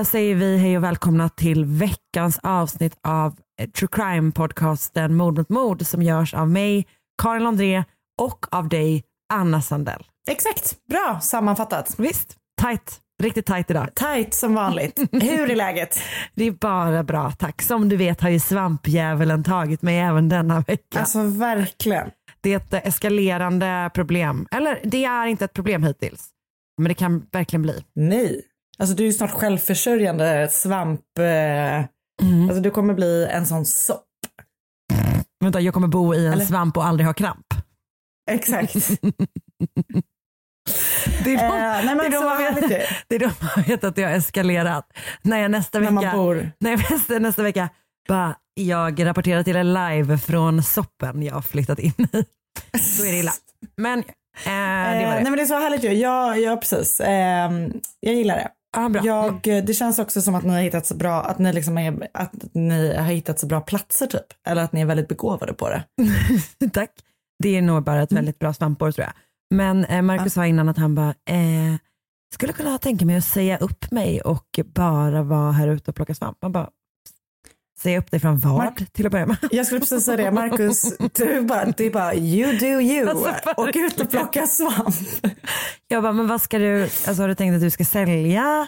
Då säger vi hej och välkomna till veckans avsnitt av True Crime-podcasten Mord mot mord som görs av mig, Karin Landré och av dig, Anna Sandell. Exakt, bra sammanfattat. Visst, tight. Riktigt tight idag. Tight som vanligt. Hur är läget? Det är bara bra tack. Som du vet har ju svampdjävulen tagit mig även denna vecka. Alltså verkligen. Det är ett eskalerande problem. Eller det är inte ett problem hittills. Men det kan verkligen bli. Nej. Alltså du är ju snart självförsörjande svamp... Eh, Mm. Alltså du kommer bli en sån sopp. Vänta, jag kommer bo i en Eller? svamp och aldrig ha kramp. Exakt. Det är då, Eh, nej, men det är då så man vet, det är då man vet att det har eskalerat. När jag nästa När vecka, bor. när jag nästa, nästa vecka bara, jag rapporterar till er live från soppen jag har flyttat in i. Då är det illa. Men eh, det Eh, var nej det. men det är så härligt ju. Ja, ja precis. Eh, jag gillar det. Ah, bra. Jag, det känns också som att ni har hittat så bra, att ni, liksom är, att ni har hittat så bra platser typ. Eller att ni är väldigt begåvade på det. Tack. Det är nog bara ett väldigt bra svampår tror jag. Men eh, Marcus sa innan att han bara, eh, skulle kunna tänka mig att säga upp mig och bara vara här ute och plocka svamp. Man bara, säga upp dig från vad Mar- till att börja med? Jag skulle precis säga det, Marcus, du bara, är bara you do you. Alltså, Åk ut och plocka svamp. Jag bara, men vad ska du, alltså har du tänkt att du ska sälja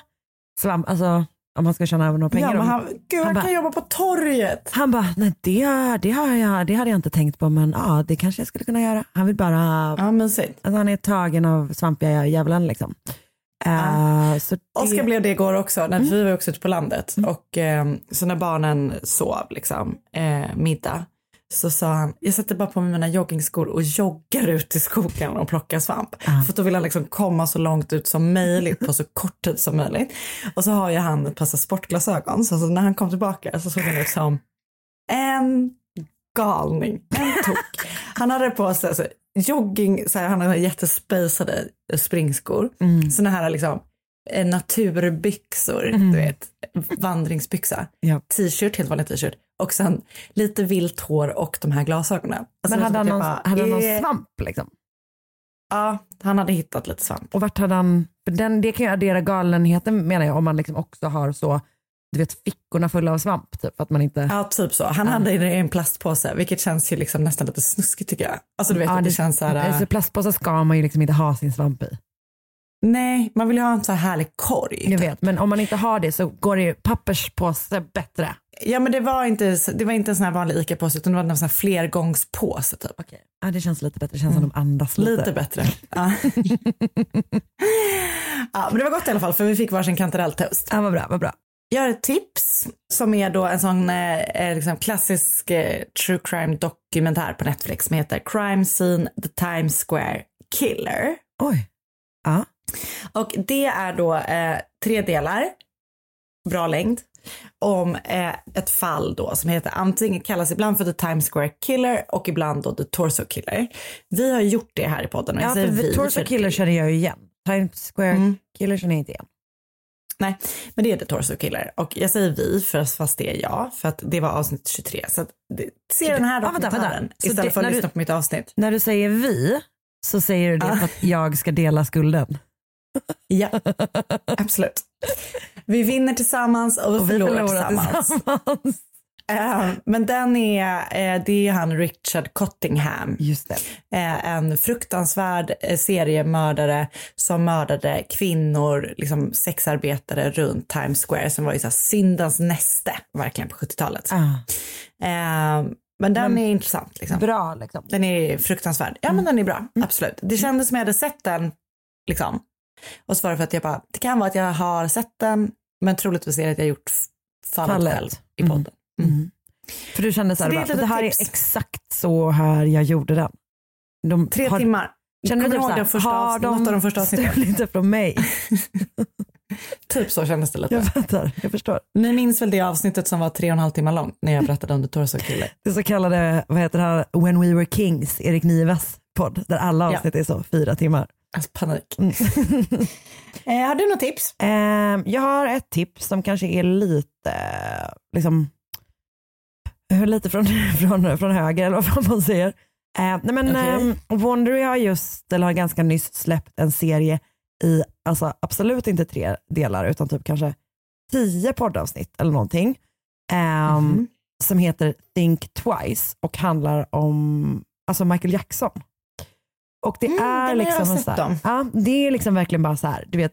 svamp, alltså om man ska tjäna några pengar? Ja, men han, gud, han, Han bara- kan jobba på torget. Han bara, nej det, det, har jag, det hade jag inte tänkt på men ja det kanske jag skulle kunna göra. Han vill bara, Ja, mysigt. alltså, han är tagen av svampiga djävulen liksom. Så det, Oskar blev det igår också, när vi var också ute på landet. Och eh, så när barnen sov, liksom, eh, middag, så sa han, jag sätter bara på mig mina joggingskor och joggar ut i skogen och plockar svamp. För då vill han liksom komma så långt ut som möjligt på så kort tid som möjligt. Och så har ju han ett par sportglasögon, så, så när han kom tillbaka så såg han ut som en galning, en tok. Han hade på sig alltså, jogging, så här, han hade jättespejsade springskor. Mm. Såna här liksom eh, naturbyxor, du vet, vandringsbyxa. Ja. T-shirt, helt vanlig t-shirt. Och sen lite vilt hår och de här glasögonen. Alltså, men hade han, typ någon, bara, hade han någon eh, svamp liksom? Ja, han hade hittat lite svamp. Och vart hade han, den, det kan ju addera galenheten menar jag om man liksom också har så, du vet fickorna fulla av svamp typ. Att man inte, Ja, typ så. Han hade det i en plastpåse, vilket känns ju liksom nästan lite snuskigt tycker jag. Alltså du vet, Ja, det, det- känns så här, äh, alltså, plastpåsar ska man ju liksom inte ha sin svamp i. nej, man vill ju ha en så här härlig korg. Jag vet, men om man inte har det så går det ju papperspåse bättre. Ja, men det var inte, det var inte en sån här vanlig ICA-påse, utan det var en sån här flergångspåse typ. Ja, det känns lite bättre, det känns som de andas lite. Lite bättre. Ja. Ja, men det var gott i alla fall för vi fick varsin kantarelltoast. Ja, vad bra, vad bra. Jag har ett tips som är då en sån eh, eh, liksom klassisk eh, true crime dokumentär på Netflix som heter Crime Scene The Times Square Killer. Oj. Ja. Och det är då eh, tre delar, bra längd, om eh, ett fall då som heter antingen kallas ibland för The Times Square Killer och ibland då The Torso Killer. Vi har gjort det här i podden Ja, för vi. The Torso Killer känner jag ju igen. Times Square Mm. Killer känner jag inte igen. Nej, men det är The Torso Killer. Och jag säger vi för, fast det är jag, för att det var avsnitt 23. Så att det, se den här dokumentären Så istället det- för att när du- lyssna på mitt avsnitt. När du säger vi så säger du det för att jag ska dela skulden. Ja, absolut. Vi vinner tillsammans och vi, Och vi förlorar, förlorar tillsammans. tillsammans. Eh, men den är, eh, det är han Richard Cottingham. Just. Eh, en fruktansvärd seriemördare som mördade kvinnor, liksom sexarbetare runt Times Square som var ju så här syndens näste verkligen på 70-talet. Ah, men den Men- är intressant. Liksom. bra liksom. Den är fruktansvärd. Ja, men den är bra. Absolut. Det kändes som jag hade sett den, liksom. Och så var det för att jag bara, det kan vara att jag har sett den, men troligtvis är det att jag gjort fallet, Fallet. själv i Mm. podden. Mm. För du kände så Så här, det är bara, det här tips. är exakt så här jag gjorde den. De Tre har, timmar. Känner du typ ihåg så här, den första har avsnitt- något av de första avsnitten? inte från mig? Typ så kändes det lite. Jag fattar, jag förstår. Ni minns väl det avsnittet som var tre och en halv timme långt när jag berättade om The Torso Killer? Det så kallade, vad heter det här, When We Were Kings, Erik Nives podd, där alla Ja. avsnitt är så fyra timmar. Alltså panik. Mm. eh, har du något tips? Ehm, jag har ett tips som kanske är lite, liksom, lite från, från, från höger eller vad man säger. Eh, nej men Okej. ehm, Wondery har just, eller har ganska nyss släppt en serie i, alltså absolut inte tre delar utan typ kanske tio poddavsnitt eller någonting. ehm, Mhm. Som heter Think Twice och handlar om alltså Michael Jackson. Och det Mm, är liksom en så här, ja, det är liksom verkligen bara så här, du vet,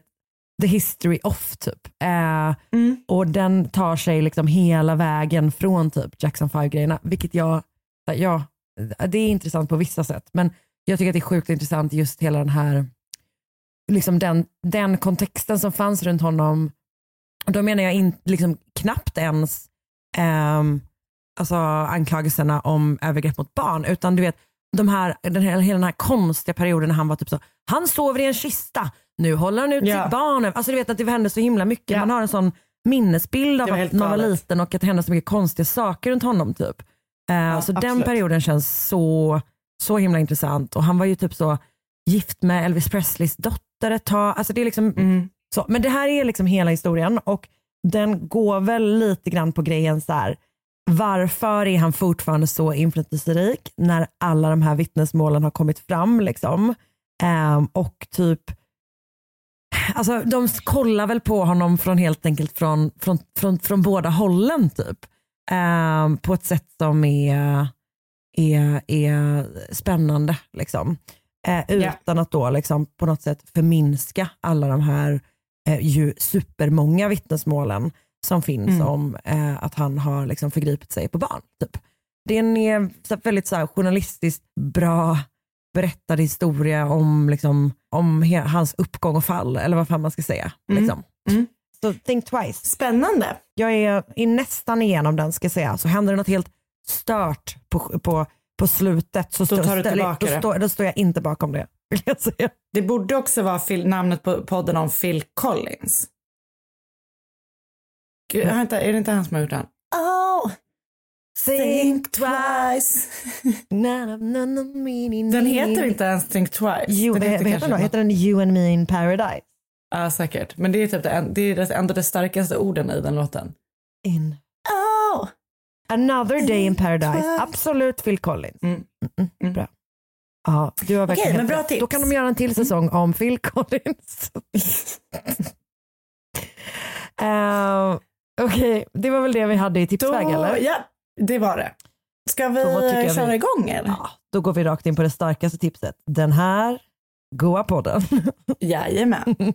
the history of typ. Eh, Mm. och den tar sig liksom hela vägen från typ Jackson 5-grejerna, vilket jag, ja, det är intressant på vissa sätt, men jag tycker att det är sjukt intressant just hela den här, liksom den, den kontexten som fanns runt honom. Då menar jag in, liksom knappt ens ehm, alltså anklagelserna om övergrepp mot barn, utan du vet, de här, den här, hela den här konstiga perioden när han var typ så, han sover i en kista, nu håller han ut Ja. sitt barn. Alltså du vet att det hände så himla mycket. Ja. Man har en sån minnesbild av att man var liten och att det hände så mycket konstiga saker runt honom. typ. Eh, så den absolut. perioden känns så, så himla intressant. Och han var ju typ så gift med Elvis Presleys dotter ett tag. Alltså det är liksom, Mm. så. Men det här är liksom hela historien och den går väl lite grann på grejen så här. Varför är han fortfarande så inflytelserik när alla de här vittnesmålen har kommit fram? Liksom? Ehm, och typ, alltså de kollar väl på honom från helt enkelt från, från, från, från båda hållen typ. Ehm, på ett sätt som är, är, är spännande. Liksom. Eh, utan att då liksom på något sätt förminska alla de här eh, ju supermånga vittnesmålen som finns Mm. om eh, att han har liksom förgripit sig på barn. Typ. Det är en eh, så väldigt så här, journalistiskt bra berättad historia om, liksom, om hans uppgång och fall, eller vad fan man ska säga. Mm. Liksom. Mm. Så think twice. Spännande. Jag är, är nästan igenom den ska jag säga, så händer det något helt stört på, på, på slutet så Då tar du tillbaka då, står, då står jag inte bakom det. Vill jag säga. Det borde också vara Phil, namnet på podden om Phil Collins. Gud, Ja. vänta, är det inte han som har gjort den? Oh, think twice. Den heter inte ens Think Twice. You, den heter, kanske den heter den You and Me in Paradise? Ja, säkert. Men det är typ det, det är ändå de starkaste orden i den låten. In Oh. Another Day in Paradise. twice. Absolut Phil Collins. Mm. Mm, Mm. Bra. Ja, du har verkligen Okej, men bra tips. Mm. Då kan de göra en till säsong om Phil Collins. uh, Okej, det var väl det vi hade i tipsväg Då, eller? ja, det var det. Ska vi köra vi- igång eller? Ja, då går vi rakt in på det starkaste tipset. Den här goa podden. Jajamän.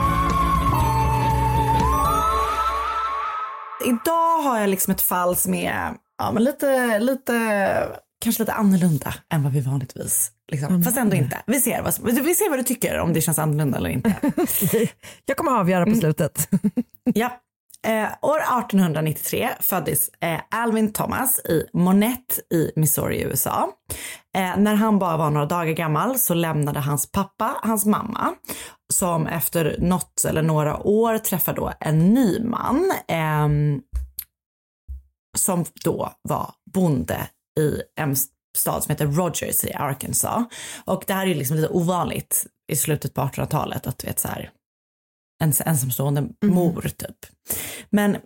Idag har jag liksom ett fall som är ja, men lite, lite, kanske lite annorlunda än vad vi vanligtvis Liksom. Fast ändå inte. Vi ser, vad, vi ser vad du tycker, om det känns annorlunda eller inte. jag kommer avgöra på slutet. ja. Eh, år 1893 föddes eh, Alvin Thomas i Monette i Missouri i USA. Eh, när han bara var några dagar gammal så lämnade hans pappa hans mamma som efter något eller några år träffar då en ny man ehm, som då var bonde i en stad som heter Rogers i Arkansas. Och det här är ju liksom lite ovanligt i slutet på 1800-talet att du vet så här en ensamstående mm. mor typ. Men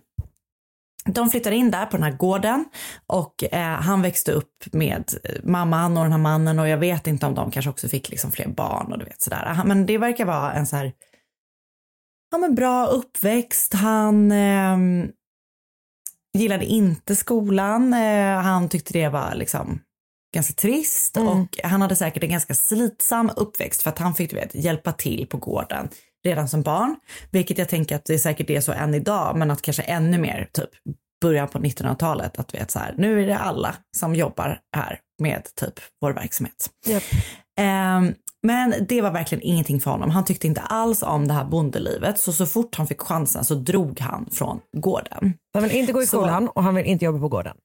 de flyttade in där på den här gården och eh, han växte upp med mamman och den här mannen och jag vet inte om de kanske också fick liksom fler barn och du vet sådär. Men det verkar vara en så här, ja men bra uppväxt. Han eh, gillade inte skolan. Eh, han tyckte det var liksom ganska trist mm. och han hade säkert en ganska slitsam uppväxt för att han fick du vet, hjälpa till på gården redan som barn. Vilket jag tänker att det säkert är så än idag men att kanske ännu mer typ början på 1900-talet att vet så här, nu är det alla som jobbar här med typ vår verksamhet. Yep. Um, men det var verkligen ingenting för honom. Han tyckte inte alls om det här bondelivet så så fort han fick chansen så drog han från gården. Han vill inte gå i skolan så, och han vill inte jobba på gården?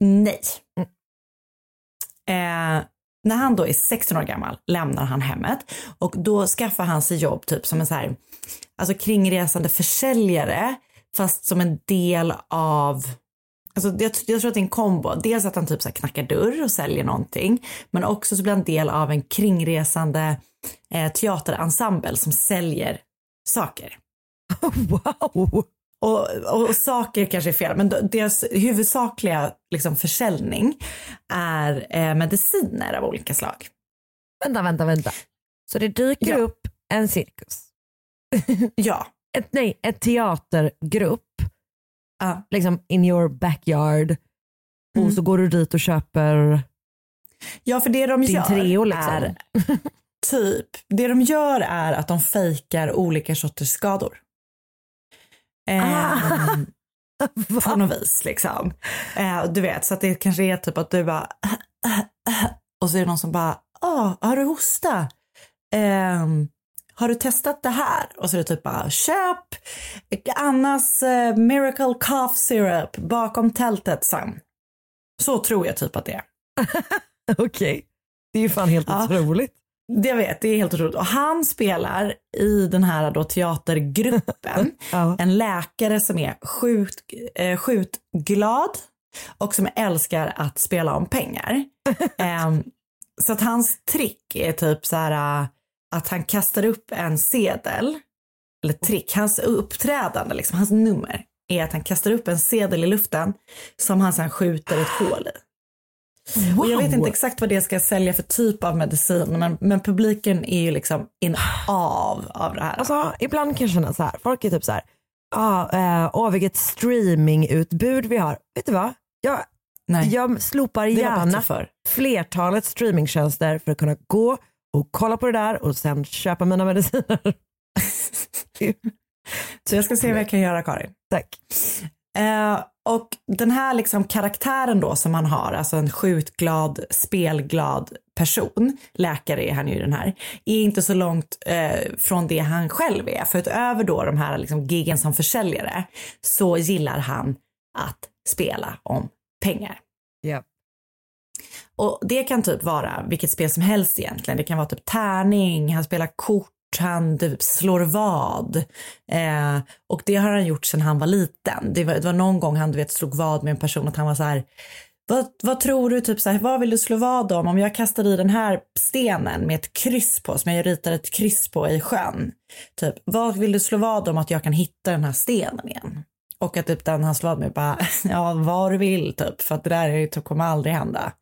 Nej. Mm. Eh, när han då är 16 år gammal lämnar han hemmet och då skaffar han sig jobb typ som en så här, alltså kringresande försäljare fast som en del av Alltså jag, jag tror att det är en kombo. Dels att han typ så knackar dörr och säljer någonting, men också så blir han del av en kringresande eh, teaterensemble som säljer saker. Wow! Och, och, saker kanske är fel, men deras huvudsakliga liksom, försäljning är eh, mediciner av olika slag. Vänta, vänta, vänta. Så det dyker ja. upp en cirkus? ja. Ett, nej, ett teatergrupp, uh. liksom in your backyard. Mm. Och så går du dit och köper Ja, för det de din gör treo, liksom. är typ, det de gör är att de fejkar olika sorters skador. Eh, på något vis liksom. Eh, du vet, så att det kanske är typ att du bara och så är det någon som bara, ah, har du hosta? Eh, har du testat det här? Och så är det typ bara, köp Annas uh, Miracle Cough Syrup bakom tältet sen. Så tror jag typ att det är. Okej, okay. det är ju fan helt ja. otroligt. Jag vet, det är helt otroligt. Och han spelar i den här då teatergruppen ja. en läkare som är sjukt, eh, sjukt glad och som älskar att spela om pengar. eh, så att hans trick är typ så här uh, att han kastar upp en sedel, eller trick, hans uppträdande, liksom, hans nummer är att han kastar upp en sedel i luften som han sedan skjuter ett hål i. Wow. Och jag vet inte exakt vad det ska sälja för typ av medicin men, men publiken är ju liksom in av av det här. Alltså ibland kan jag känna så här, folk är typ så här, ah, eh, åh vilket streamingutbud vi har. Vet du vad? Jag, Nej. jag slopar gärna för. flertalet streamingtjänster för att kunna gå och kolla på det där och sen köpa mina mediciner. så jag ska se vad jag kan göra Karin. Tack. Eh, och den här liksom karaktären då som han har, alltså en skjutglad, spelglad person, läkare är han ju den här, är inte så långt eh, från det han själv är. För utöver då de här liksom giggen som försäljare så gillar han att spela om pengar. Yep. Och det kan typ vara vilket spel som helst egentligen. Det kan vara typ tärning, han spelar kort, han typ slår vad. Eh, och det har han gjort sedan han var liten. Det var, det var någon gång han du vet, slog vad med en person att han var så här vad, vad tror du, typ så här, vad vill du slå vad om? Om jag kastar i den här stenen med ett kryss på, som jag ritar ett kryss på i sjön. Typ, vad vill du slå vad om att jag kan hitta den här stenen igen? Och att typ den han slår med bara, ja vad du vill typ, för att det där är, typ, kommer aldrig hända.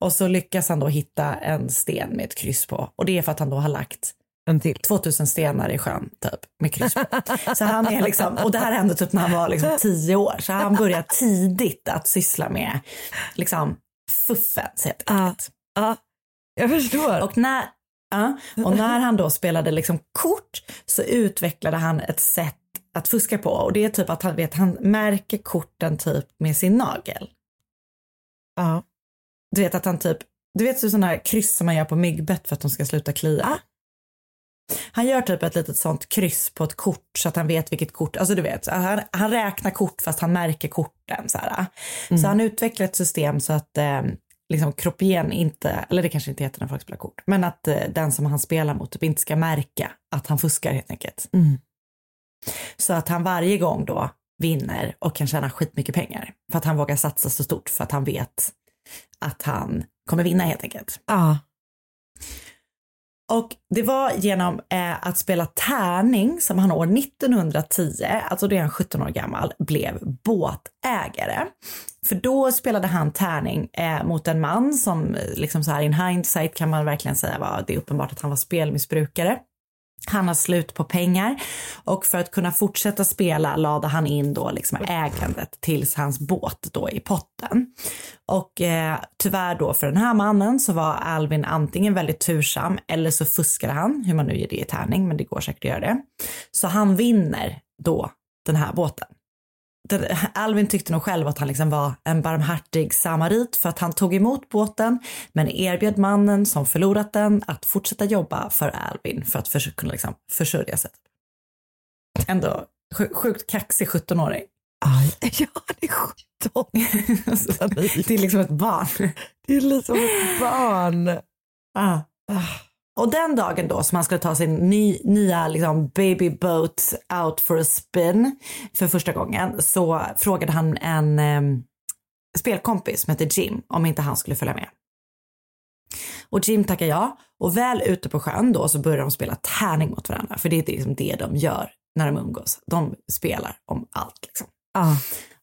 Och så lyckas han då hitta en sten med ett kryss på. Och det är för att han då har lagt en till. 2000 stenar i sjön typ med kryss på. Så han är liksom, och det här hände typ när han var liksom 10 år. Så han börjar tidigt att syssla med liksom fuffens helt enkelt. Ja, jag förstår. Och när, ja, och när han då spelade liksom kort så utvecklade han ett sätt att fuska på och det är typ att han vet, han märker korten typ med sin nagel. Ja. Du vet att han typ, du vet sådana här kryss som man gör på myggbett för att de ska sluta klia. Han gör typ ett litet sånt kryss på ett kort så att han vet vilket kort, alltså du vet, han, han räknar kort fast han märker korten så här. Så han utvecklar ett system så att eh, liksom kroppen inte, eller det kanske inte heter när folk spelar kort, men att eh, den som han spelar mot typ inte ska märka att han fuskar helt enkelt. Mm. Så att han varje gång då vinner och kan tjäna skitmycket pengar för att han vågar satsa så stort för att han vet att han kommer vinna helt enkelt. Ja. Och det var genom eh, att spela tärning som han år 1910, alltså då är han 17 år gammal, blev båtägare. För då spelade han tärning eh, mot en man som eh, liksom så här in hindsight kan man verkligen säga var det är uppenbart att han var spelmissbrukare. Han har slut på pengar och för att kunna fortsätta spela lade han in då liksom ägandet tills hans båt då i potten. Och eh, tyvärr då för den här mannen så var Alvin antingen väldigt tursam eller så fuskade han, hur man nu ger det i tärning, men det går säkert att göra det. Så han vinner då den här båten. Alvin tyckte nog själv att han liksom var en barmhärtig samarit för att han tog emot båten men erbjöd mannen som förlorat den att fortsätta jobba för Alvin för att förs- kunna liksom försörja sig. Ändå sj- sjukt kaxig 17-åring. Ja, det är 17. det är liksom ett barn. Det är lite som ett barn. Ah. Och den dagen då som han skulle ta sin ny, nya liksom baby boat out for a spin för första gången så frågade han en eh, spelkompis som heter Jim om inte han skulle följa med. Och Jim tackar ja och väl ute på sjön då så börjar de spela tärning mot varandra för det är liksom det de gör när de umgås. De spelar om allt liksom. Ja.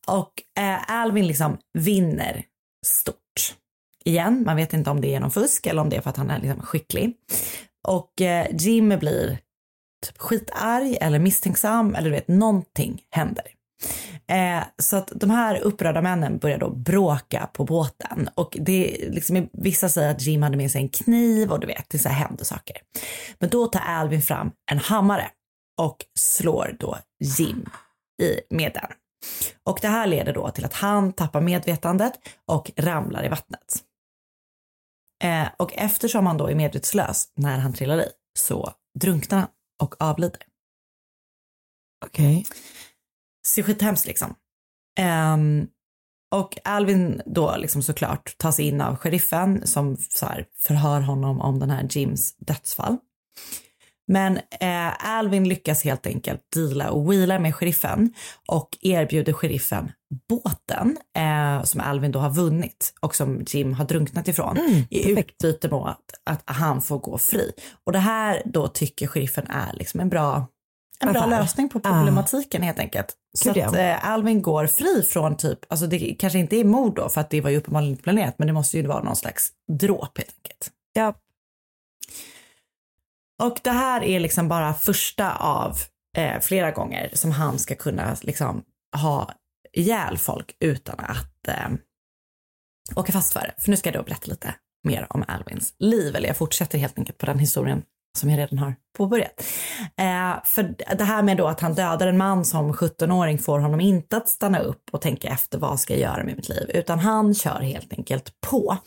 Och eh, Alvin liksom vinner stort. Igen, man vet inte om det är genom fusk eller om det är för att han är liksom skicklig. Och eh, Jim blir typ skitarg eller misstänksam eller du vet, någonting händer. Eh, så att de här upprörda männen börjar då bråka på båten och det är liksom, vissa säger att Jim hade med sig en kniv och du vet, det så här händer saker. Men då tar Alvin fram en hammare och slår då Jim i, med den. Och det här leder då till att han tappar medvetandet och ramlar i vattnet. Eh, och eftersom han då är medvetslös när han trillar i så drunknar han och avlider. Okej. Ser skithemskt liksom. Ehm, och Alvin då liksom såklart tas in av sheriffen som så här förhör honom om den här Jims dödsfall. Men eh, Alvin lyckas helt enkelt deala och wheela med sheriffen och erbjuder sheriffen båten eh, som Alvin då har vunnit och som Jim har drunknat ifrån i utbyte mot att, att han får gå fri. Och det här då tycker sheriffen är liksom en bra, en bra lösning på problematiken helt enkelt. Så Gud, att eh, Alvin går fri från typ, alltså det kanske inte är mord då för att det var ju uppenbarligen inte planerat men det måste ju vara någon slags dråp helt enkelt. Ja. Och det här är liksom bara första av eh, flera gånger som han ska kunna liksom ha ihjäl folk utan att eh, åka fast för det. För nu ska jag då berätta lite mer om Alvins liv, eller jag fortsätter helt enkelt på den historien som jag redan har påbörjat. Eh, för det här med då att han dödar en man som 17-åring får honom inte att stanna upp och tänka efter vad ska jag göra med mitt liv, utan han kör helt enkelt på.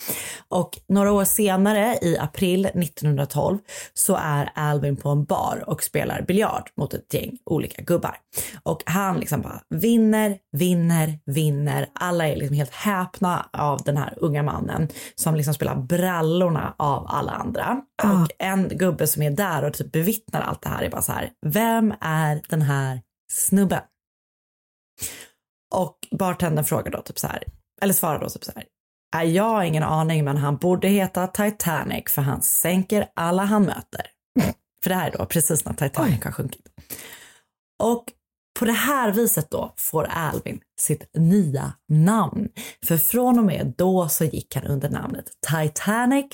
Och några år senare, i april 1912, så är Alvin på en bar och spelar biljard mot ett gäng olika gubbar. Och han liksom bara vinner, vinner, vinner. Alla är liksom helt häpna av den här unga mannen som liksom spelar brallorna av alla andra. Och en gubbe som är där och typ bevittnar allt det här är bara så här, vem är den här snubben? Och bartendern frågar då typ så här, eller svarar då typ så här, "Nej, jag har ingen aning men han borde heta Titanic för han sänker alla han möter. För det här är då precis när Titanic har sjunkit. Och på det här viset då får Alvin sitt nya namn. För från och med då så gick han under namnet Titanic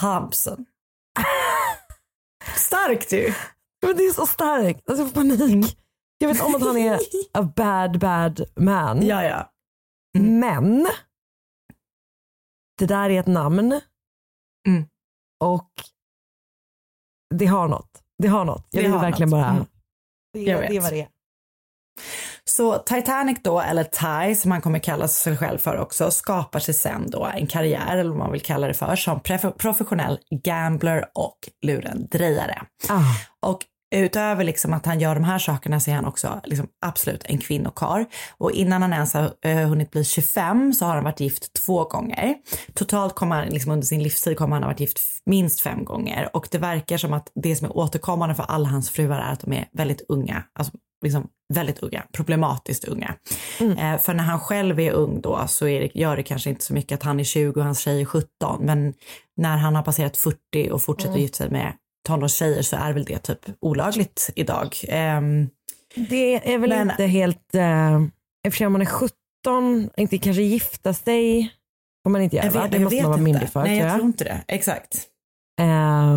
Thompson. Starkt ju! Men det är så starkt. Alltså jag får panik. Jag vet om att han är a bad bad man. Ja, ja. Men det där är ett namn Mm. och det har något. Det har något. Jag Det vill verkligen något. bara... Mm. Det, Jag det vet. var det. Så Titanic då, eller Ty som han kommer kalla sig själv för också, skapar sig sen då en karriär, eller vad man vill kalla det för, som professionell gambler och lurendrejare. Ah. Och utöver liksom att han gör de här sakerna så är han också liksom absolut en kvinnokar. Och innan han ens har eh, hunnit bli 25 så har han varit gift två gånger. Totalt kommer han liksom under sin livstid kommer han ha varit gift minst fem gånger. Och det verkar som att det som är återkommande för alla hans fruar är att de är väldigt unga. Alltså liksom väldigt unga, problematiskt unga. Eh, för när han själv är ung då så är det, gör det kanske inte så mycket att han är 20 och hans tjej är 17. Men när han har passerat 40 och fortsätter Mm. gifta sig med tonårstjejer så är väl det typ olagligt idag. Ehm, Det är väl Men- inte helt... Eh, eftersom man är 17, inte kanske gifta sig får man inte göra jag va? vet, Det jag måste man vara myndig för. Nej, tror jag tror inte det. Exakt. Ehm,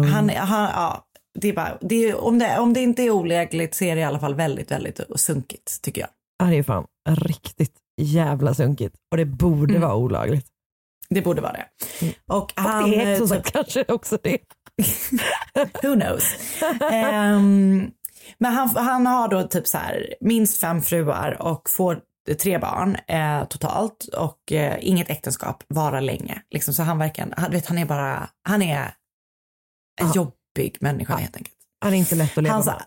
Han, han, ja, det är bara, det är, om, det, om det inte är olagligt så är det i alla fall väldigt, väldigt sunkigt tycker jag. Ja, det är fan riktigt jävla sunkigt och det borde Mm. vara olagligt. Det borde vara det. Och Och han, det är som sagt kanske också det. Who knows? Ehm, men han, han har då typ så här minst fem fruar och får tre barn eh, totalt och eh, inget äktenskap varar länge. Liksom, så han verkar, han, vet, han är bara, han är en jobbig människa helt enkelt. Han är inte lätt att leva Hans, med.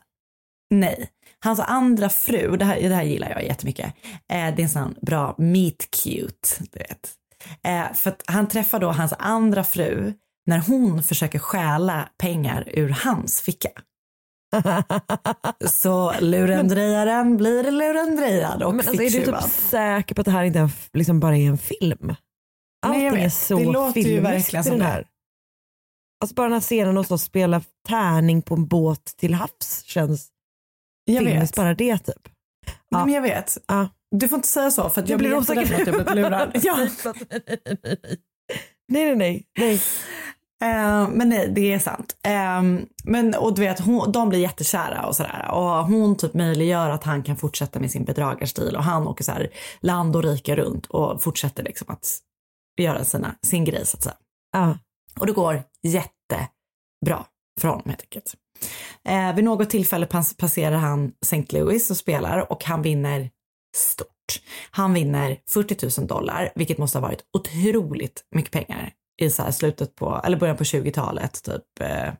nej. Hans andra fru, det här, det här gillar jag jättemycket, eh, det är en sån bra meet cute, du vet. Eh, för att han träffar då hans andra fru när hon försöker stjäla pengar ur hans ficka. Så lurendrejaren blir lurendrejad och Men alltså, är du typ säker på att det här inte är liksom bara är en film? Allting jag är vet. så Det låter ju verkligen som det. här. Alltså bara den här scenen och så spela tärning på en båt till havs känns Jag vet. bara det typ. Nej, men jag vet. Ja. Du får inte säga så för att jag, Jag blir blir osäker. att jag blivit lurad. ja. Nej nej nej. nej. Eh, men nej, det är sant. Eh, men och du vet, hon, de blir jättekära och sådär. Och hon typ möjliggör att han kan fortsätta med sin bedragarstil och han åker så här land och rike runt och fortsätter liksom att göra sina, sin grej så att säga. Ja. Och det går jättebra för honom helt enkelt. Eh, vid något tillfälle pass- passerar han St. Louis och spelar och han vinner stort. Han vinner 40 000 dollar, vilket måste ha varit otroligt mycket pengar i så här slutet på, eller början på 20-talet, typ, eh,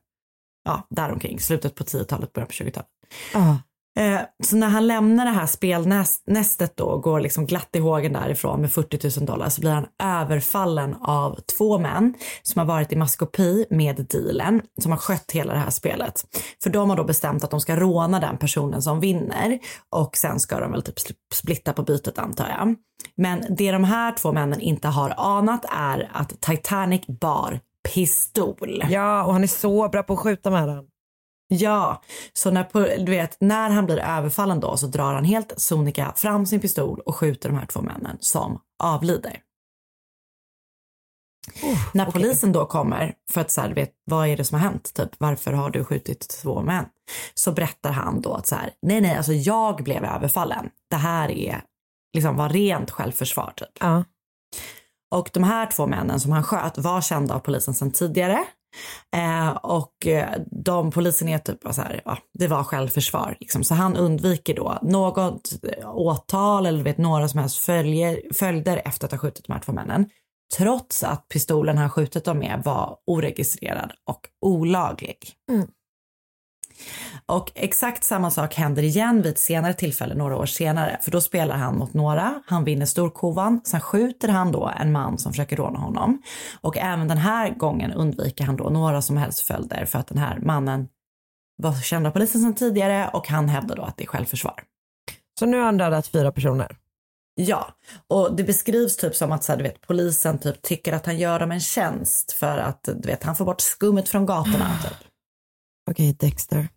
ja, däromkring, slutet på 10-talet, början på 20-talet. Uh. Eh, så när han lämnar det här spelnästet då och går liksom glatt i hågen därifrån med 40 000 dollar så blir han överfallen av två män som har varit i maskopi med dealen som har skött hela det här spelet. För de har då bestämt att de ska råna den personen som vinner och sen ska de väl typ splitta på bytet antar jag. Men det de här två männen inte har anat är att Titanic bar pistol. ja och han är så bra på att skjuta med den. Ja, så när, du vet, när han blir överfallen då så drar han helt sonika fram sin pistol och skjuter de här två männen som avlider. när polisen då kommer för att så här, vet, vad är det som har hänt? Typ, varför har du skjutit två män? Så berättar han då att så här, nej, nej, alltså jag blev överfallen. Det här är liksom var rent självförsvar typ. Ja. Och de här två männen som han sköt var kända av polisen sedan tidigare. Eh, och eh, de polisen är typ så här, ja, det var självförsvar. Liksom. Så han undviker då något eh, åtal eller vet, några som helst följer, följder efter att ha skjutit de här två männen. Trots att pistolen han skjutit dem med var oregistrerad och olaglig. Mm. Och exakt samma sak händer igen vid ett senare tillfälle några år senare. För då spelar han mot några, han vinner storkovan, sen skjuter han då en man som försöker råna honom. Och även den här gången undviker han då några som helst följder för att den här mannen var känd av polisen sedan tidigare och han hävdar då att det är självförsvar. Så nu har han dödat fyra personer. Ja, och det beskrivs typ som att så här, du vet, polisen typ tycker att han gör dem en tjänst för att du vet, han får bort skummet från gatorna. Typ. Okej, Dexter.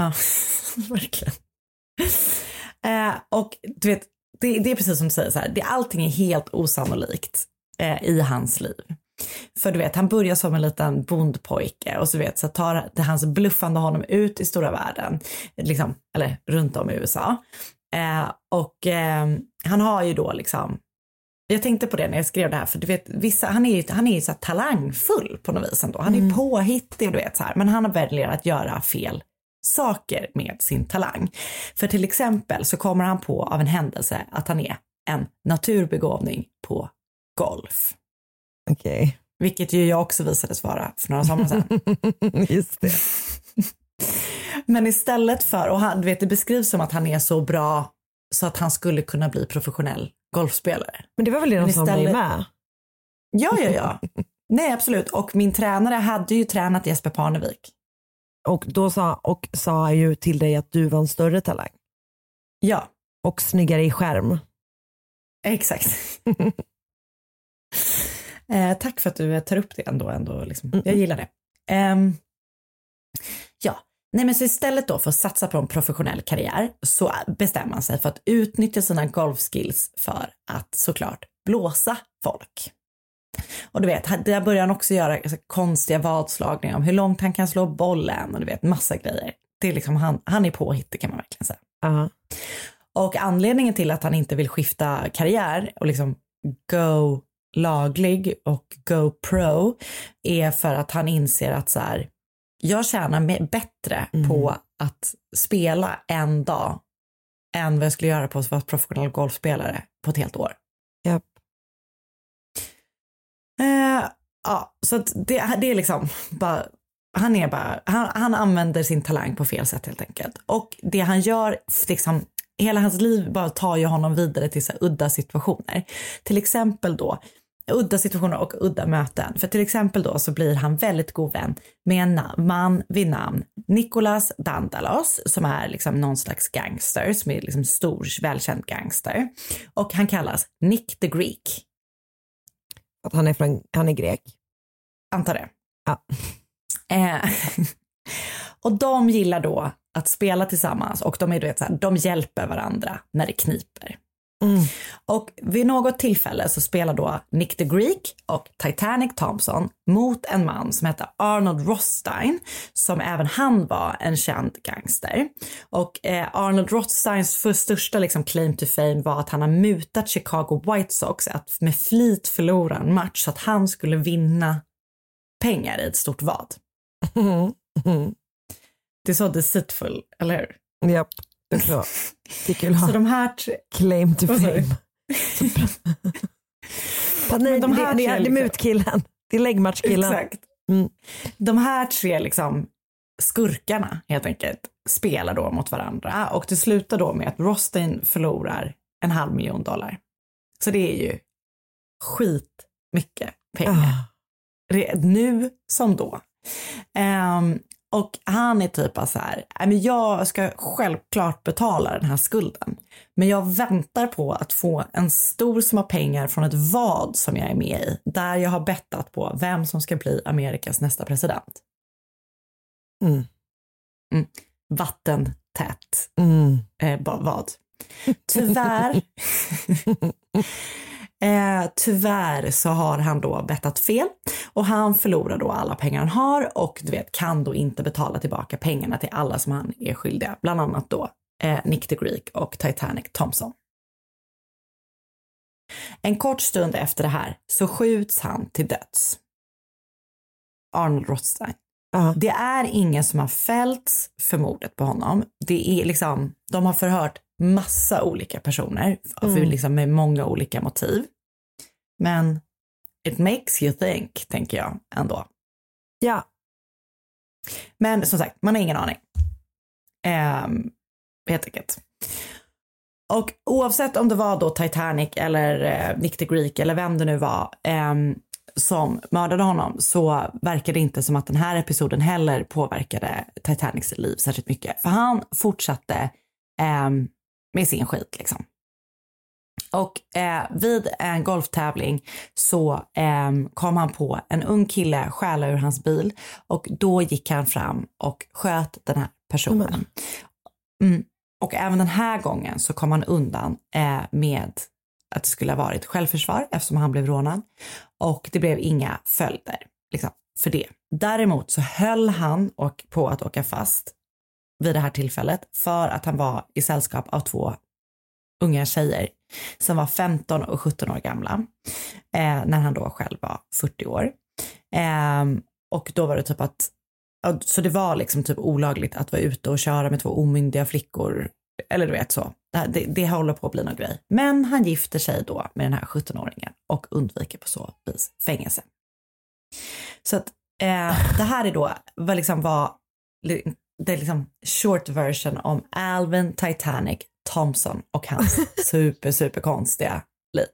Ja, verkligen. Eh, och du vet, det, det är precis som du säger, så här, det, allting är helt osannolikt eh, i hans liv. För du vet, han börjar som en liten bondpojke och så vet så tar det hans bluffande honom ut i stora världen, liksom, eller runt om i USA. Eh, och eh, han har ju då liksom, jag tänkte på det när jag skrev det här, för du vet, vissa, han är ju, han är ju så talangfull på något vis ändå. Han är Mm. påhittig du vet så här, men han väljer att göra fel saker med sin talang. För till exempel så kommer han på av en händelse att han är en naturbegåvning på golf. Okej. Vilket ju jag också visades vara för några somrar sedan. Just det. Men istället för, och han, vet det beskrivs som att han är så bra så att han skulle kunna bli professionell golfspelare. Men det var väl det de sa istället- med? Ja, ja, ja. Nej, absolut. Och min tränare hade ju tränat Jesper Parnevik. Och då sa, och sa ju till dig att du var en större talang. Ja. Och snyggare i skärm. Exakt. eh, tack för att du tar upp det ändå. ändå liksom. Jag gillar det. Ehm, ja, nej men så istället då för att satsa på en professionell karriär så bestämmer man sig för att utnyttja sina golfskills för att såklart blåsa folk. Och du vet, där börjar han också göra alltså, konstiga vadslagningar om hur långt han kan slå bollen och du vet massa grejer. Det är liksom han, han är påhittig kan man verkligen säga. Ja. Och anledningen till att han inte vill skifta karriär och liksom go laglig och go pro är för att han inser att så här, jag tjänar bättre på att spela en dag än vad jag skulle göra på att vara professionell golfspelare på ett helt år. Japp. Eh, ja, så att det, det är liksom bara, han är bara, han, han använder sin talang på fel sätt helt enkelt. Och det han gör, liksom, hela hans liv bara tar ju honom vidare till så här udda situationer. Till exempel då, udda situationer och udda möten. För till exempel då så blir han väldigt god vän med en man vid namn Nicolas Dandalos som är liksom någon slags gangster, som är liksom stor, välkänd gangster. Och han kallas Nick the Greek. Att han är, från, han är grek. Antar det. Ja. Eh, och de gillar då att spela tillsammans och de, är, du vet, så här, de hjälper varandra när det kniper. Mm. Och vid något tillfälle så spelar då Nick the Greek och Titanic Thompson mot en man som heter Arnold Rothstein som även han var en känd gangster. Och eh, Arnold Rothsteins största liksom, claim to fame var att han har mutat Chicago White Sox att med flit förlora en match så att han skulle vinna pengar i ett stort vad. Det är så deceitful, eller hur? Japp, det är klart. Det är kul att Så ha de här tre... claim to fame. Nej, de här det, det, det är liksom- mutkillen. Det är läggmatchkillen. Exakt. Mm. De här tre liksom skurkarna helt enkelt spelar då mot varandra och det slutar då med att Rostein förlorar en halv miljon dollar. Så det är ju skit mycket pengar. Ah. Nu som då. Ehm, och han är typ bara så här, "Nej, men jag ska självklart betala den här skulden. Men jag väntar på att få en stor summa pengar från ett vad som jag är med i. Där jag har bettat på vem som ska bli Amerikas nästa president. Mm. Mm. Vattentätt Mm. eh, vad. Tyvärr, eh, tyvärr så har han då bettat fel och han förlorar då alla pengar han har och du vet kan då inte betala tillbaka pengarna till alla som han är skyldiga, bland annat då eh, Nick the Greek och Titanic Thompson. En kort stund efter det här så skjuts han till döds. Arnold Rothstein. Ja. Det är ingen som har fällts för mordet på honom. Det är liksom, de har förhört massa olika personer för Mm. liksom med många olika motiv. Men it makes you think, tänker jag ändå. Ja. Men som sagt, man har ingen aning. Um, helt enkelt. Och oavsett om det var då Titanic eller eh, Nick the Greek eller vem det nu var ehm, som mördade honom så verkar det inte som att den här episoden heller påverkade Titanics liv särskilt mycket. För han fortsatte ehm, med sin skit liksom. Och eh, vid en golftävling så ehm, kom han på en ung kille stjäla ur hans bil och då gick han fram och sköt den här personen. Mm. Och även den här gången så kom han undan eh, med att det skulle ha varit självförsvar eftersom han blev rånad. Och det blev inga följder liksom, för det. Däremot så höll han och på att åka fast vid det här tillfället för att han var i sällskap av två unga tjejer som var 15 och 17 år gamla eh, när han då själv var 40 år. Eh, och då var det typ att, så det var liksom typ olagligt att vara ute och köra med två omyndiga flickor. Eller du vet så. Det, det, det håller på att bli någon grej. Men han gifter sig då med den här 17-åringen och undviker på så vis fängelse. Så att eh, det här är då vad liksom var det är liksom short version om Alvin Titanic Thompson och hans super, super konstiga liv.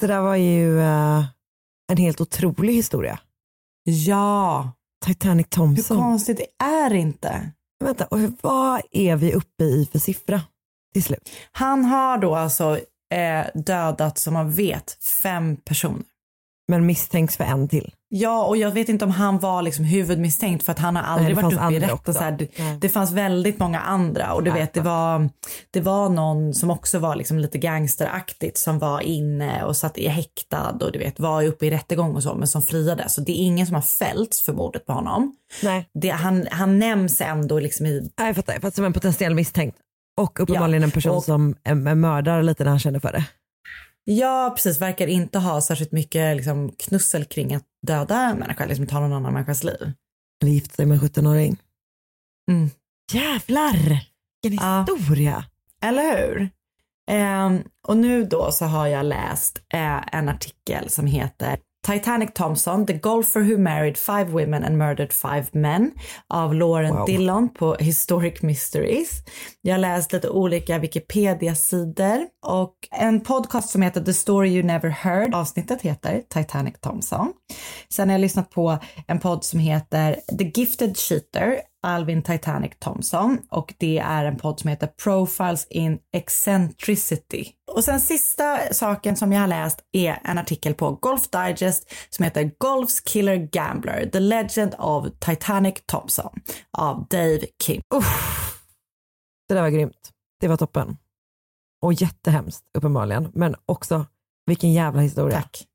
Det där var ju eh, en helt otrolig historia. Ja. Titanic Thompson. Hur konstigt det är inte. Vänta, och vad är vi uppe i för siffra till slut? Han har då alltså eh, dödat, som man vet, fem personer. Men misstänks för en till. Ja, och jag vet inte om han var liksom huvudmisstänkt för att han har aldrig det varit uppe i rätten. också. Så här, det, Nej. det fanns väldigt många andra och du vet, det var, det var någon som också var liksom lite gangsteraktigt som var inne och satt i häktad och du vet, var uppe i rättegång och så, men som friade. Så det är ingen som har fällts för mordet på honom. Nej. Det, han, han nämns ändå liksom i Nej, jag fattar. Jag fattar som en potentiell misstänkt. Och uppenbarligen Ja, en person och- som är är mördare lite när han känner för det. Ja, precis. Verkar inte ha särskilt mycket liksom, knussel kring att döda en människa, liksom ta någon annan människas liv. Eller gifta sig med en 17-åring. Mm. Jävlar! Vilken Ja. historia. Eller hur? Ehm, och nu då så har jag läst eh, en artikel som heter Titanic Thompson, the golfer who married five women and murdered five men av Lauren Wow. Dillon på Historic Mysteries. Jag har läst lite olika Wikipedia-sidor och en podcast som heter The Story You Never Heard. Avsnittet heter Titanic Thompson. Sen har jag lyssnat på en podd som heter The Gifted Cheater, Alvin Titanic Thompson och det är en podd som heter Profiles in Eccentricity. Och sen sista saken som jag har läst är en artikel på Golf Digest som heter Golf's Killer Gambler, The Legend of Titanic Thompson av Dave King. Det där var grymt. Det var toppen. Och jättehemskt uppenbarligen. Men också vilken jävla historia. Tack.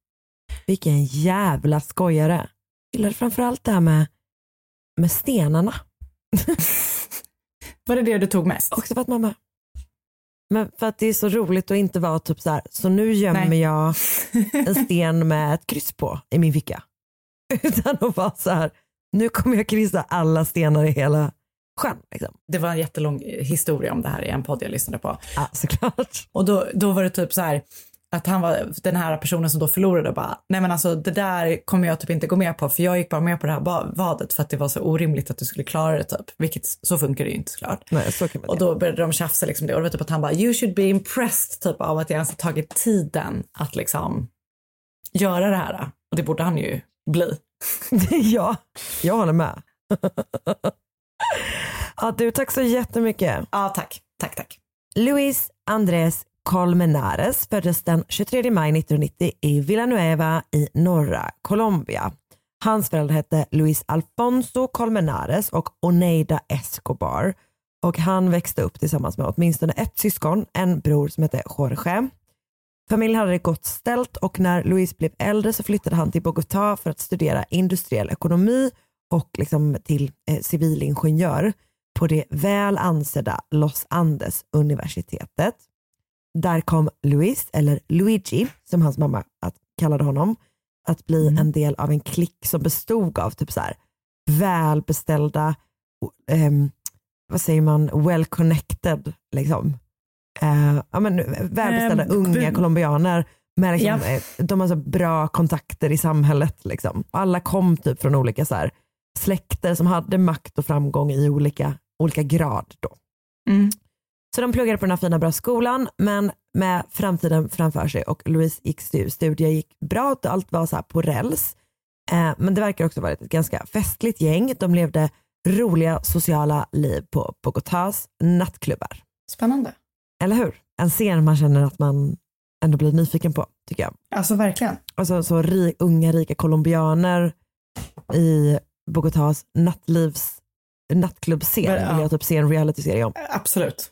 Vilken jävla skojare. Jag gillade framförallt det här med, med stenarna. Var det det du tog mest? Också för att mamma men för att det är så roligt att inte vara typ så här, så nu gömmer Nej. jag en sten med ett kryss på i min ficka. Utan att vara så här, nu kommer jag kryssa alla stenar i hela sjön. Liksom. Det var en jättelång historia om det här i en podd jag lyssnade på. Ja, såklart. Och då, då var det typ så här att han var den här personen som då förlorade och bara, nej men alltså det där kommer jag typ inte gå med på för jag gick bara med på det här vadet för att det var så orimligt att du skulle klara det typ. Vilket så funkar det ju inte såklart. Nej, så kan man Och då började de tjafsa liksom det och det var typ att han bara, you should be impressed typ av att jag ens har tagit tiden att liksom göra det här. Och det borde han ju bli. ja, jag håller med. ja, du, tack så jättemycket. Ja, tack. Tack, tack. Luis Colmenares föddes den 23 maj 1990 i Villanueva i norra Colombia. Hans föräldrar hette Luis Alfonso Colmenares och Oneida Escobar och han växte upp tillsammans med åtminstone ett syskon, en bror som hette Jorge. Familjen hade det gott ställt och när Luis blev äldre så flyttade han till Bogotá för att studera industriell ekonomi och liksom till eh, civilingenjör på det väl ansedda Los Andes universitetet. Där kom Luis, eller Luigi som hans mamma att, kallade honom, att bli en del av en klick som bestod av typ så här välbeställda, ehm, vad säger man, well connected liksom. Ja, men, välbeställda Ehm, unga colombianer med liksom, eh, de har så bra kontakter i samhället. Liksom. Alla kom typ från olika så här, släkter som hade makt och framgång i olika, olika grad. Då. Mm. Så de pluggade på den här fina bra skolan men med framtiden framför sig och Louise gick stu- studier gick bra och allt var så på räls. Eh, men det verkar också vara ett ganska festligt gäng. De levde roliga sociala liv på Bogotás nattklubbar. Spännande. Eller hur? En scen man känner att man ändå blir nyfiken på tycker jag. Alltså verkligen. Alltså så ri, unga rika colombianer i Bogotás nattlivs nattklubbscen ja. vill jag typ se en realityserie om. Absolut.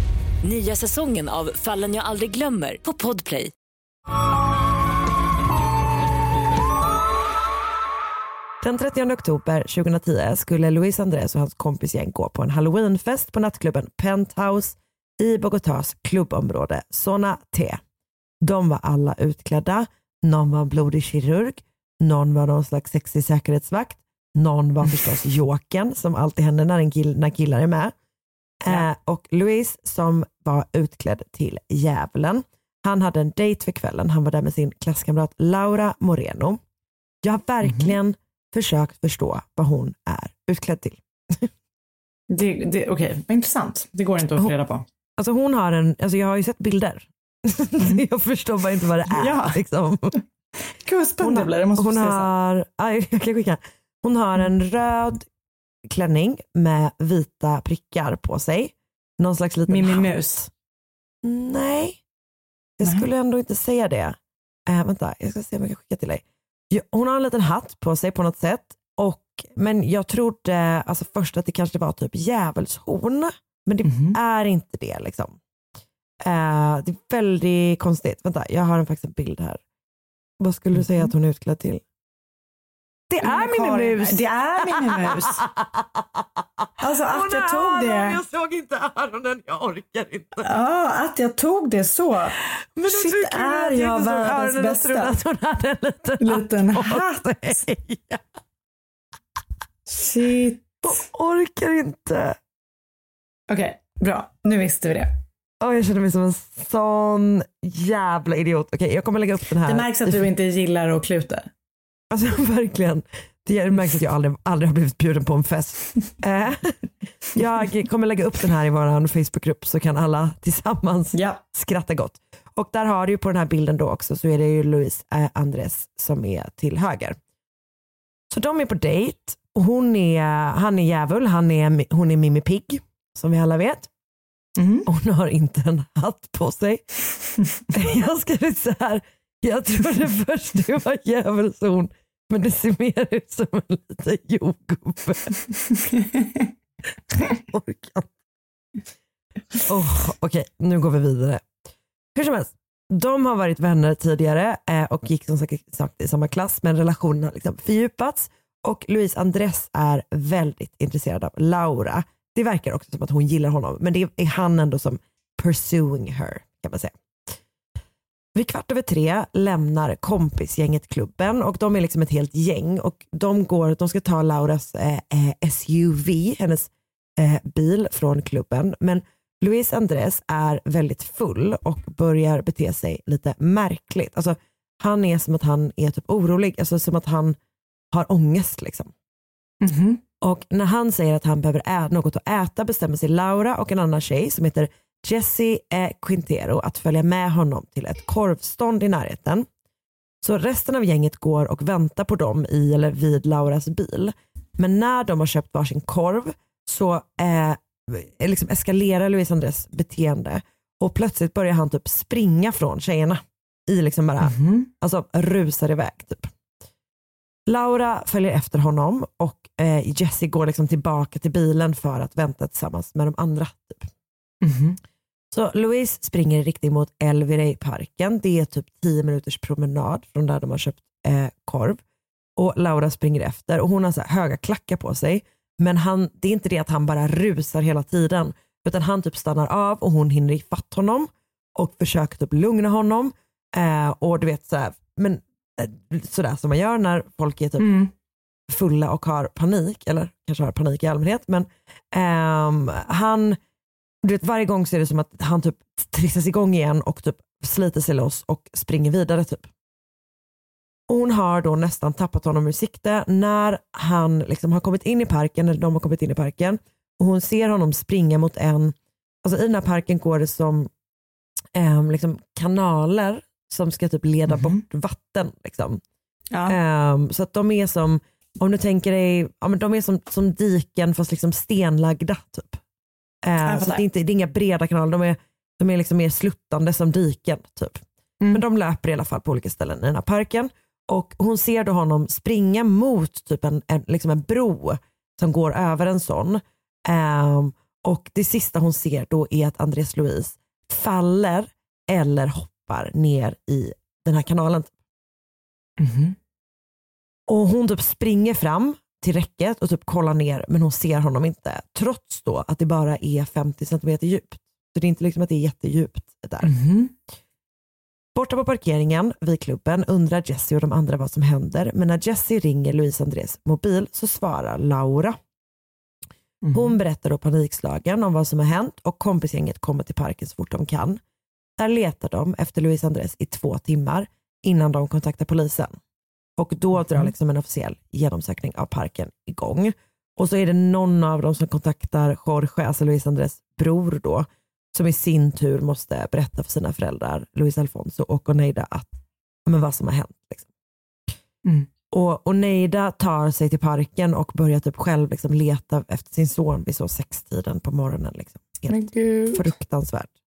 Nya säsongen av Fallen jag aldrig glömmer på Podplay. Den 30 oktober 2010 skulle Luis Andrés och hans kompisgäng gå på en halloweenfest på nattklubben Penthouse i Bogotás klubbområde Zona T. De var alla utklädda, någon var blodig kirurg, någon var någon slags sexig säkerhetsvakt, någon var förstås jokern som alltid händer när, en kill, när killar är med. Eh, och Luis som var utklädd till djävulen. Han hade en dejt för kvällen. Han var där med sin klasskamrat Laura Moreno. Jag har verkligen försökt förstå vad hon är utklädd till. Det, det, Okej, vad intressant. Det går inte att få reda på. Alltså hon har en, alltså jag har ju sett bilder. jag förstår bara inte vad det är. Ja. Liksom. Gud vad spännande det blir. Jag måste hon få se sen. har, aj, jag kan skicka. Hon har en röd klänning med vita prickar på sig. Någon slags liten Mimmi hatt. Mus. Nej, jag Nej. skulle ändå inte säga det. Äh, vänta, jag ska se om jag kan skicka till dig. Hon har en liten hatt på sig på något sätt. Och, men jag trodde alltså först att det kanske var typ djävulshorn. Men det Mhm. är inte det. liksom. Eh, det är väldigt konstigt. Vänta, jag har en faktiskt en bild här. Vad skulle du säga att hon är utklädd till? Det är Karin, Mimmi Mus! Det är Mimmi Mus. Alltså att jag tog det. Jag såg inte öronen, jag orkar inte. Ja, att jag tog det så. Men Shit, är jag världens? Jag trodde bästa? att hon hade en liten, Liten hatt. på sig. Shit. Jag orkar inte. Okej, bra. Nu visste vi det. Åh, jag känner mig som en sån jävla idiot. Okej, jag kommer lägga upp den här. Det märks att du inte gillar att kluta. Alltså verkligen. Det märks att jag aldrig, aldrig har blivit bjuden på en fest. Eh, jag kommer lägga upp den här i vår Facebookgrupp så kan alla tillsammans skratta gott. Och där har du ju på den här bilden då också så är det ju Luis eh, Andres som är till höger. Så de är på dejt och hon är, han är djävul, han är, hon är Mimmi Pigg som vi alla vet. Hon har inte en hatt på sig. jag ska så här, jag trodde först det var djävulshorn men det ser mer ut som en liten jordgubbe. Orkar oh, Okej, nu går vi vidare. Hur som helst, de har varit vänner tidigare eh, och gick som sagt, i samma klass men relationen har liksom fördjupats och Louise Andres är väldigt intresserad av Laura. Det verkar också som att hon gillar honom men det är han ändå som pursuing her kan man säga. Vid kvart över tre lämnar kompisgänget klubben och de är liksom ett helt gäng och de, går, de ska ta Lauras eh, eh, SUV, hennes eh, bil från klubben. Men Luis Andres är väldigt full och börjar bete sig lite märkligt. Alltså, han är som att han är typ orolig, alltså som att han har ångest. Liksom. Och när han säger att han behöver ä- något att äta bestämmer sig Laura och en annan tjej som heter Jessie eh, Quintero att följa med honom till ett korvstånd i närheten. Så resten av gänget går och väntar på dem i eller vid Lauras bil. Men när de har köpt varsin korv så eh, liksom eskalerar Luis Andres beteende och plötsligt börjar han typ springa från tjejerna. I liksom bara, alltså rusar iväg typ. Laura följer efter honom och eh, Jessie går liksom tillbaka till bilen för att vänta tillsammans med de andra. Typ. Så Louise springer i riktning mot Elvirey-parken. Det är typ 10 minuters promenad från där de har köpt eh, korv. Och Laura springer efter och hon har så höga klackar på sig. Men han, det är inte det att han bara rusar hela tiden. Utan han typ stannar av och hon hinner ifatt honom och försöker typ lugna honom. Eh, och du vet så här, men eh, sådär som man gör när folk är typ fulla och har panik, eller kanske har panik i allmänhet. Men ehm, han, du vet, varje gång så är det som att han typ trissas igång igen och typ sliter sig loss och springer vidare. typ. Hon har då nästan tappat honom ur sikte när han liksom har kommit in i parken, eller de har kommit in i parken och hon ser honom springa mot en, alltså i den här parken går det som ehm, liksom kanaler som ska typ leda bort vatten. Liksom. Ja. Ehm, så att de är som, om du tänker dig, ja, men de är som, som diken fast liksom stenlagda. Typ. Jag så det, är inte, det är inga breda kanaler, de är, de är liksom mer sluttande som diken. Typ. Mm. Men de löper i alla fall på olika ställen i den här parken. Och hon ser då honom springa mot typ en, en, liksom en bro som går över en sån. Ehm, och det sista hon ser då är att Andres Louise faller eller hoppar ner i den här kanalen. Mhm. Och hon typ springer fram till räcket och typ kollar ner men hon ser honom inte. Trots då att det bara är 50 centimeter djupt. Så det är inte liksom att det är jättedjupt där. Mhm. Borta på parkeringen vid klubben undrar Jesse och de andra vad som händer men när Jesse ringer Louise Andrés mobil så svarar Laura. Hon berättar då panikslagen om vad som har hänt och kompisgänget kommer till parken så fort de kan. Där letar de efter Louise Andrés i två timmar innan de kontaktar polisen. Och då drar liksom en officiell genomsökning av parken igång. Och så är det någon av dem som kontaktar Jorge, alltså Luis Andrés bror då, som i sin tur måste berätta för sina föräldrar, Luis Alfonso och Oneida, att, men vad som har hänt. Liksom. Mm. Och Oneida tar sig till parken och börjar typ själv liksom leta efter sin son vid så sextiden på morgonen. Liksom. Gud. Fruktansvärt.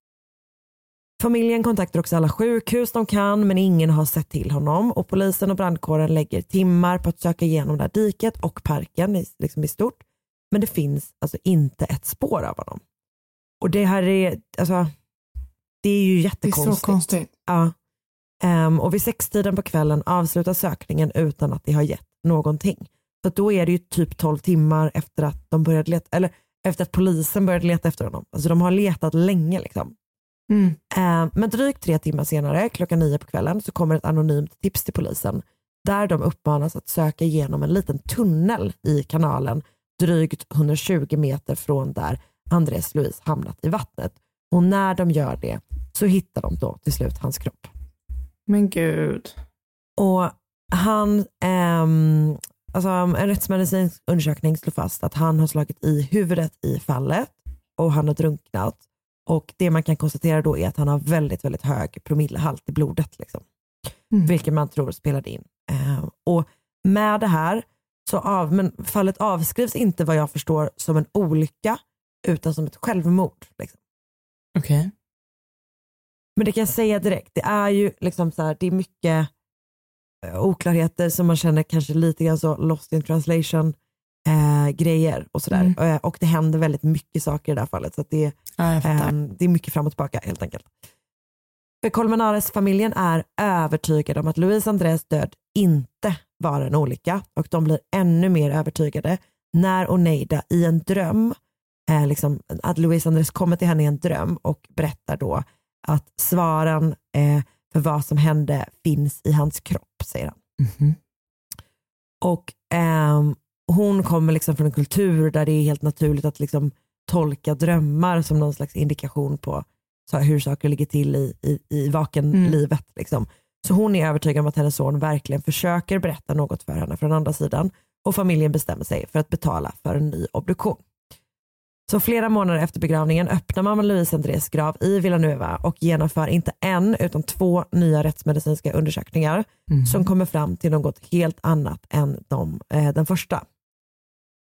Familjen kontaktar också alla sjukhus de kan men ingen har sett till honom och polisen och brandkåren lägger timmar på att söka igenom det här diket och parken i, liksom i stort. Men det finns alltså inte ett spår av honom. Och det här är, alltså, det är ju Det är jättekonstigt. så konstigt. Ja. Ehm, och vid sextiden på kvällen avslutas sökningen utan att det har gett någonting. Så då är det ju typ 12 timmar efter att de började leta, eller efter att polisen började leta efter honom. Alltså de har letat länge liksom. Mm. Ehm, men drygt tre timmar senare, klockan nio på kvällen, så kommer ett anonymt tips till polisen där de uppmanas att söka igenom en liten tunnel i kanalen drygt 120 meter från där Andres Louise hamnat i vattnet. Och när de gör det så hittar de då till slut hans kropp. Men gud. Och han, ehm, alltså en rättsmedicinsk undersökning slår fast att han har slagit i huvudet i fallet och han har drunknat. Och det man kan konstatera då är att han har väldigt, väldigt hög promillehalt i blodet. Liksom. Mm. Vilket man tror spelade in. Ehm, och med det här, så av, men fallet avskrivs inte vad jag förstår som en olycka utan som ett självmord. Liksom. Okej. Men det kan jag säga direkt, det är ju liksom så här, det är mycket eh, oklarheter som man känner kanske lite grann så lost in translation eh, grejer och sådär. Eh, och det händer väldigt mycket saker i det här fallet. Så det, Ja, eh, det är mycket fram och tillbaka helt enkelt. För Colmenares-familjen är övertygad om att Luis Andrés död inte var en olycka och de blir ännu mer övertygade när Oneida i en dröm, eh, liksom, att Luis Andrés kommer till henne i en dröm och berättar då att svaren eh, för vad som hände finns i hans kropp, säger han. Mhm. Och ehm, hon kommer liksom från en kultur där det är helt naturligt att liksom tolka drömmar som någon slags indikation på så hur saker ligger till i, i, i vakenlivet. Liksom. Så hon är övertygad om att hennes son verkligen försöker berätta något för henne från andra sidan och familjen bestämmer sig för att betala för en ny obduktion. Så flera månader efter begravningen öppnar man Louise Andrés grav i Villanueva och genomför inte en utan två nya rättsmedicinska undersökningar som kommer fram till något helt annat än de, eh, den första.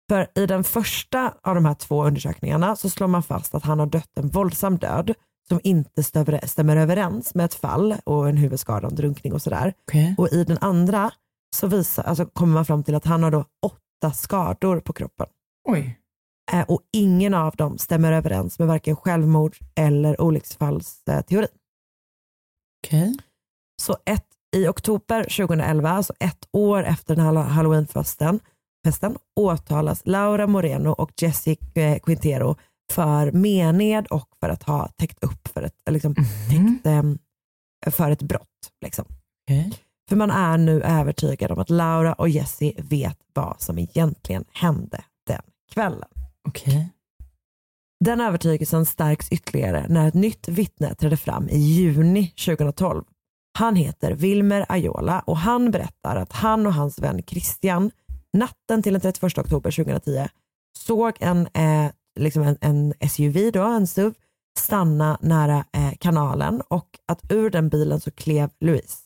För i den första av de här två undersökningarna så slår man fast att han har dött en våldsam död som inte stämmer, överens med ett fall och en huvudskada, en drunkning och sådär. Okej. Och i den andra så visar, alltså kommer man fram till att han har då åtta skador på kroppen. Oj. Eh, och ingen av dem stämmer överens med varken självmord eller olycksfallsteori. Okej. Så ett, i oktober 2011, alltså ett år efter den här halloweenfesten, festen, åtalas Laura Moreno och Jessie eh, Quintero för mened och för att ha täckt upp för ett, liksom, täckt, ehm, för ett brott. Liksom. Okej. För man är nu övertygad om att Laura och Jessie vet vad som egentligen hände den kvällen. Okej. Den övertygelsen stärks ytterligare när ett nytt vittne trädde fram i juni 2012. Han heter Wilmer Ayola och han berättar att han och hans vän Christian natten till den 31 oktober 2010 såg en, eh, liksom en, en SUV, då, en SUV, stanna nära eh, kanalen och att ur den bilen så klev Louise.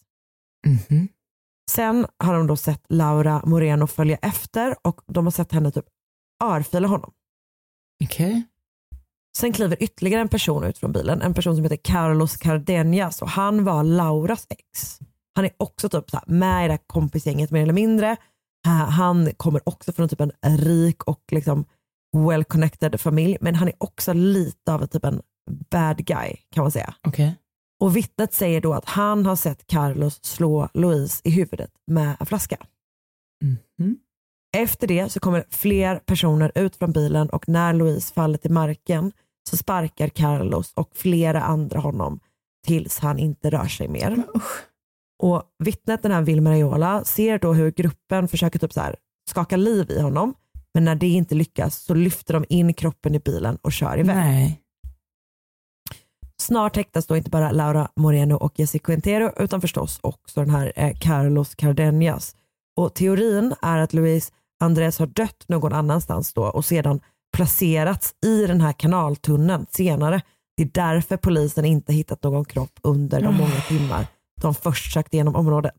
Sen har de då sett Laura Moreno följa efter och de har sett henne typ örfila honom. Okej. Sen kliver ytterligare en person ut från bilen, en person som heter Carlos Cardenas och han var Lauras ex. Han är också typ så med i det här kompisgänget mer eller mindre. Han kommer också från typ en rik och liksom well connected familj men han är också lite av typ en bad guy kan man säga. Okej. Och vittnet säger då att han har sett Carlos slå Louise i huvudet med en flaska. Efter det så kommer fler personer ut från bilen och när Louise faller till marken så sparkar Carlos och flera andra honom tills han inte rör sig mer. Och vittnet, den här Wilmer Ayola, ser då hur gruppen försöker typ så här skaka liv i honom. Men när det inte lyckas så lyfter de in kroppen i bilen och kör iväg. Nej. Snart häktas då inte bara Laura Moreno och Jessica Quintero utan förstås också den här eh, Carlos Cardenas. Och teorin är att Luis Andres har dött någon annanstans då och sedan placerats i den här kanaltunneln senare. Det är därför polisen inte hittat någon kropp under de många timmar de först sökte igenom området.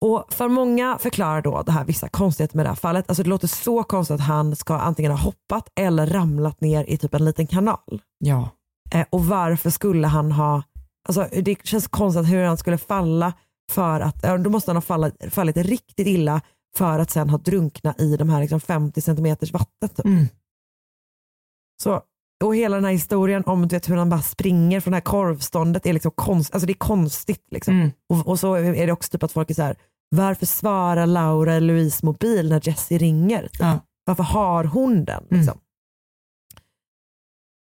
Och för många förklarar då det här vissa konstigheter med det här fallet. Alltså det låter så konstigt att han ska antingen ha hoppat eller ramlat ner i typ en liten kanal. Ja. Eh, och varför skulle han ha, alltså det känns konstigt hur han skulle falla för att, då måste han ha fallit, fallit riktigt illa för att sen ha drunkna i de här liksom 50 centimeters vatten. Typ. Så, och hela den här historien om du vet, hur han bara springer från det här korvståndet är liksom konst, alltså det är konstigt. Liksom. Och, och så är det också typ att folk är så här, varför svarar Laura Louise mobil när Jessie ringer? Typ? Varför har hon den? Liksom?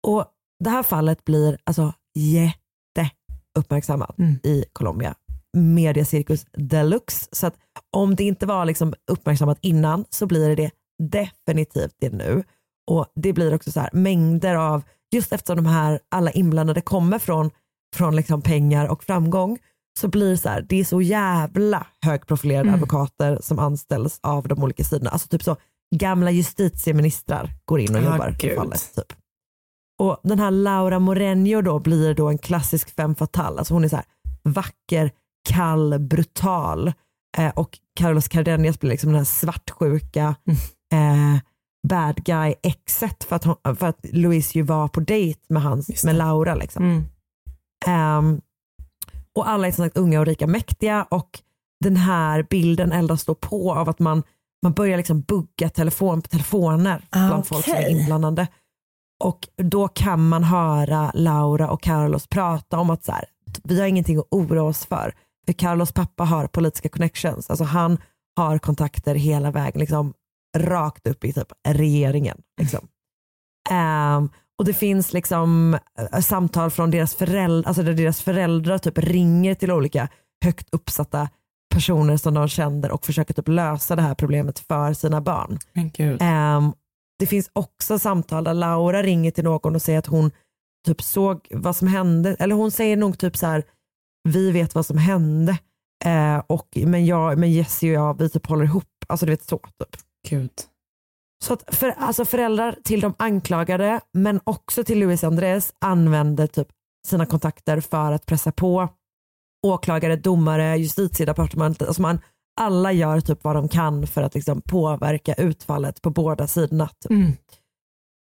Och Det här fallet blir alltså jätteuppmärksammat i Colombia. Mediacirkus deluxe. Så att om det inte var liksom uppmärksammat innan så blir det definitivt det nu. Och det blir också så här mängder av, just eftersom de här alla inblandade kommer från, från liksom pengar och framgång, så blir så här, det är så jävla högprofilerade advokater som anställs av de olika sidorna. Alltså typ så gamla justitieministrar går in och Ah, jobbar i gud. fallet. Typ. Och den här Laura Moreno då blir då en klassisk femme fatale. Alltså hon är så här vacker, kall, brutal. Eh, och Carlos Cardenas blir liksom den här svartsjuka eh, bad guy exet för att, hon, för att Louise ju var på dejt med, hans, med Laura. Liksom. Ehm, och alla är som sagt unga och rika mäktiga och den här bilden eldas då på av att man, man börjar liksom bugga telefon på telefoner Ah, bland folk som är inblandade. Och då kan man höra Laura och Carlos prata om att så här, vi har ingenting att oroa oss för. För Carlos pappa har politiska connections. Alltså han har kontakter hela vägen, liksom, rakt upp i typ regeringen. Liksom. Ehm, och det finns liksom eh, samtal från deras föräldrar, alltså där deras föräldrar typ ringer till olika högt uppsatta personer som de känner och försöker typ lösa det här problemet för sina barn. Ehm, det finns också samtal där Laura ringer till någon och säger att hon typ såg vad som hände, eller hon säger nog typ så här, vi vet vad som hände, eh, och, men, jag, men Jessie och jag vi typ håller ihop, alltså du vet så. Typ. Gud. Så att för, alltså föräldrar till de anklagade men också till Luis Andres använder typ sina kontakter för att pressa på åklagare, domare, justitiedepartementet. Alltså man, alla gör typ vad de kan för att liksom påverka utfallet på båda sidorna. Typ. Mm.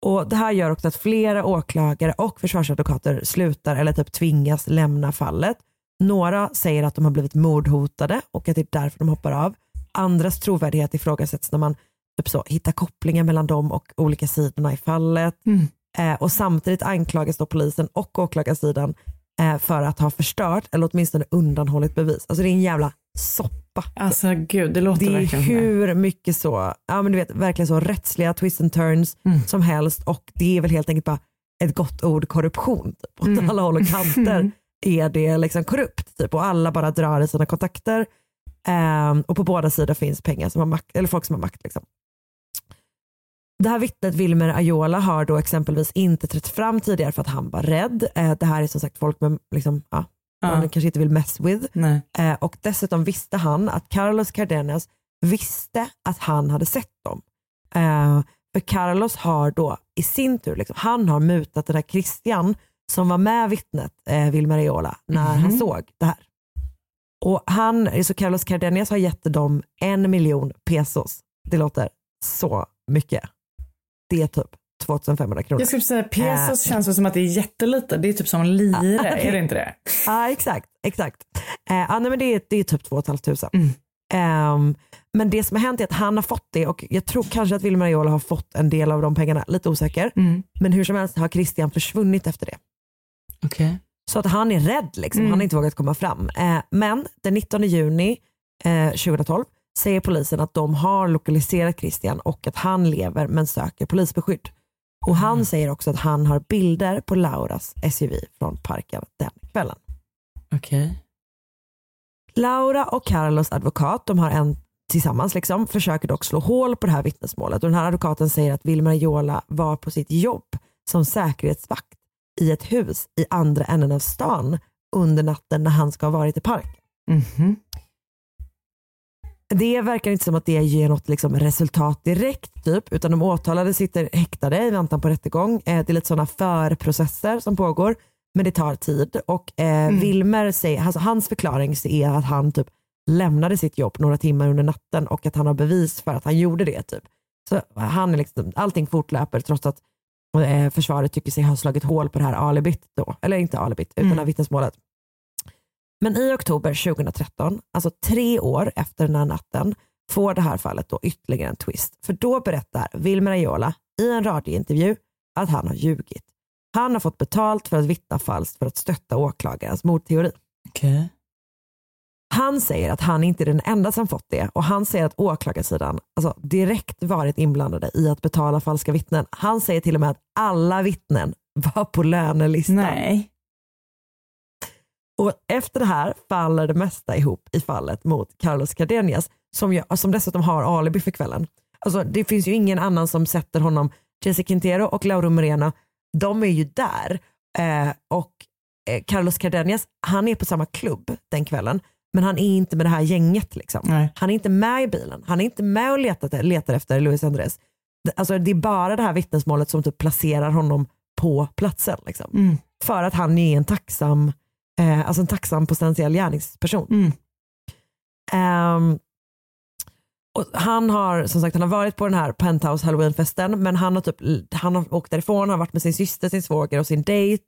Och Det här gör också att flera åklagare och försvarsadvokater slutar eller typ tvingas lämna fallet. Några säger att de har blivit mordhotade och att det är därför de hoppar av. Andras trovärdighet ifrågasätts när man typ så, hittar kopplingar mellan dem och olika sidorna i fallet. Eh, och Samtidigt anklagas då polisen och åklagarsidan eh, för att ha förstört eller åtminstone undanhållit bevis. Alltså det är en jävla soppa. Alltså gud, det låter Det är verkligen det. hur mycket så, ja men du vet verkligen så rättsliga twists and turns Mm. som helst och det är väl helt enkelt bara ett gott ord korruption. Typ. Åt Mm. alla håll och kanter Mm. är det liksom korrupt typ. och alla bara drar i sina kontakter. Ehm, och på båda sidor finns pengar som har makt, eller folk som har makt. Liksom. Det här vittnet Wilmer Ayola har då exempelvis inte trätt fram tidigare för att han var rädd. Eh, det här är som sagt folk med, liksom, ja, Ja. man kanske inte vill mess with. Eh, och dessutom visste han att Carlos Cardenas visste att han hade sett dem. Eh, För Carlos har då i sin tur, liksom, han har mutat den där Christian som var med vittnet, eh, Vilmer Eola, när han såg det här. Och han, så Carlos Cardenas har gett dem en miljon pesos. Det låter så mycket. Det är typ 2500 kronor. Jag skulle säga pesos Eh, känns som att det är jättelite. Det är typ som en lire, är det inte det? Ja exakt, exakt. Eh, ja, nej, men det, är, det är typ 2 500. Ehm, men det som har hänt är att han har fått det och jag tror kanske att Wilmer Aiola har fått en del av de pengarna, lite osäker. Men hur som helst har Christian försvunnit efter det. Okej. Så att han är rädd, liksom. Mm. han har inte vågat komma fram. Eh, men den 19 juni eh, 2012 säger polisen att de har lokaliserat Christian och att han lever men söker polisbeskydd. Och han säger också att han har bilder på Lauras SUV från parken den kvällen. Okej. Laura och Carlos advokat, de har en tillsammans liksom, försöker dock slå hål på det här vittnesmålet. Och den här advokaten säger att Vilma Jola var på sitt jobb som säkerhetsvakt i ett hus i andra änden av stan under natten när han ska ha varit i parken. Mhm. Det verkar inte som att det ger något liksom resultat direkt, typ, utan de åtalade sitter häktade i väntan på rättegång. Eh, Det är lite sådana förprocesser som pågår, men det tar tid. Och eh, Wilmer säger, alltså, hans förklaring är att han typ lämnade sitt jobb några timmar under natten och att han har bevis för att han gjorde det. Typ. Så han är liksom, allting fortlöper trots att eh, försvaret tycker sig ha slagit hål på det här alibit då. Eller inte alibit, utan här vittnesmålet. Men i oktober 2013, alltså tre år efter den här natten, får det här fallet då ytterligare en twist. För då berättar Wilmer Aiola i en radiointervju att han har ljugit. Han har fått betalt för att vittna falskt för att stötta åklagarens mordteori. Okej. Han säger att han inte är den enda som fått det och han säger att åklagarsidan alltså, direkt varit inblandade i att betala falska vittnen. Han säger till och med att alla vittnen var på lönelistan. Nej. Och efter det här faller det mesta ihop i fallet mot Carlos Cardenas som, ju, som dessutom har alibi för kvällen. Alltså, det finns ju ingen annan som sätter honom, Jessica Quintero och Lauro Moreno, de är ju där. Eh, och eh, Carlos Cardenas, han är på samma klubb den kvällen men han är inte med det här gänget. Liksom. Han är inte med i bilen, han är inte med och letar, letar efter Luis Andres. Det- Alltså, det är bara det här vittnesmålet som typ placerar honom på platsen. Liksom. Mm. För att han är en tacksam, eh, alltså en tacksam potentiell gärningsperson. Mm. Och han har som sagt han har varit på den här penthouse halloweenfesten men han har, typ, han har åkt därifrån, han har varit med sin syster, sin svåger och sin dejt.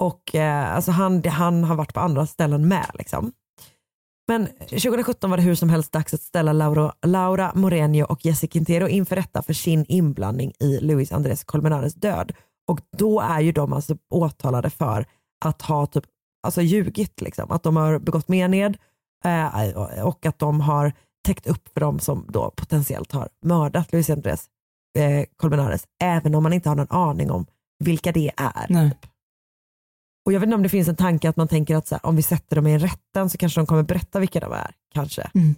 Och eh, alltså han, han har varit på andra ställen med. Liksom. Men 2017 var det hur som helst dags att ställa Laura, Laura Moreno och Jessica Quintero inför rätta för sin inblandning i Luis Andrés Colmenares död. Och då är ju de alltså åtalade för att ha typ, alltså ljugit, liksom. att de har begått mened eh, och att de har täckt upp för dem som då potentiellt har mördat Luis Andrés eh, Colmenares, även om man inte har någon aning om vilka det är. Nej. Och jag vet inte om det finns en tanke att man tänker att så här, om vi sätter dem i en rätten så kanske de kommer berätta vilka de är. Kanske. Mm.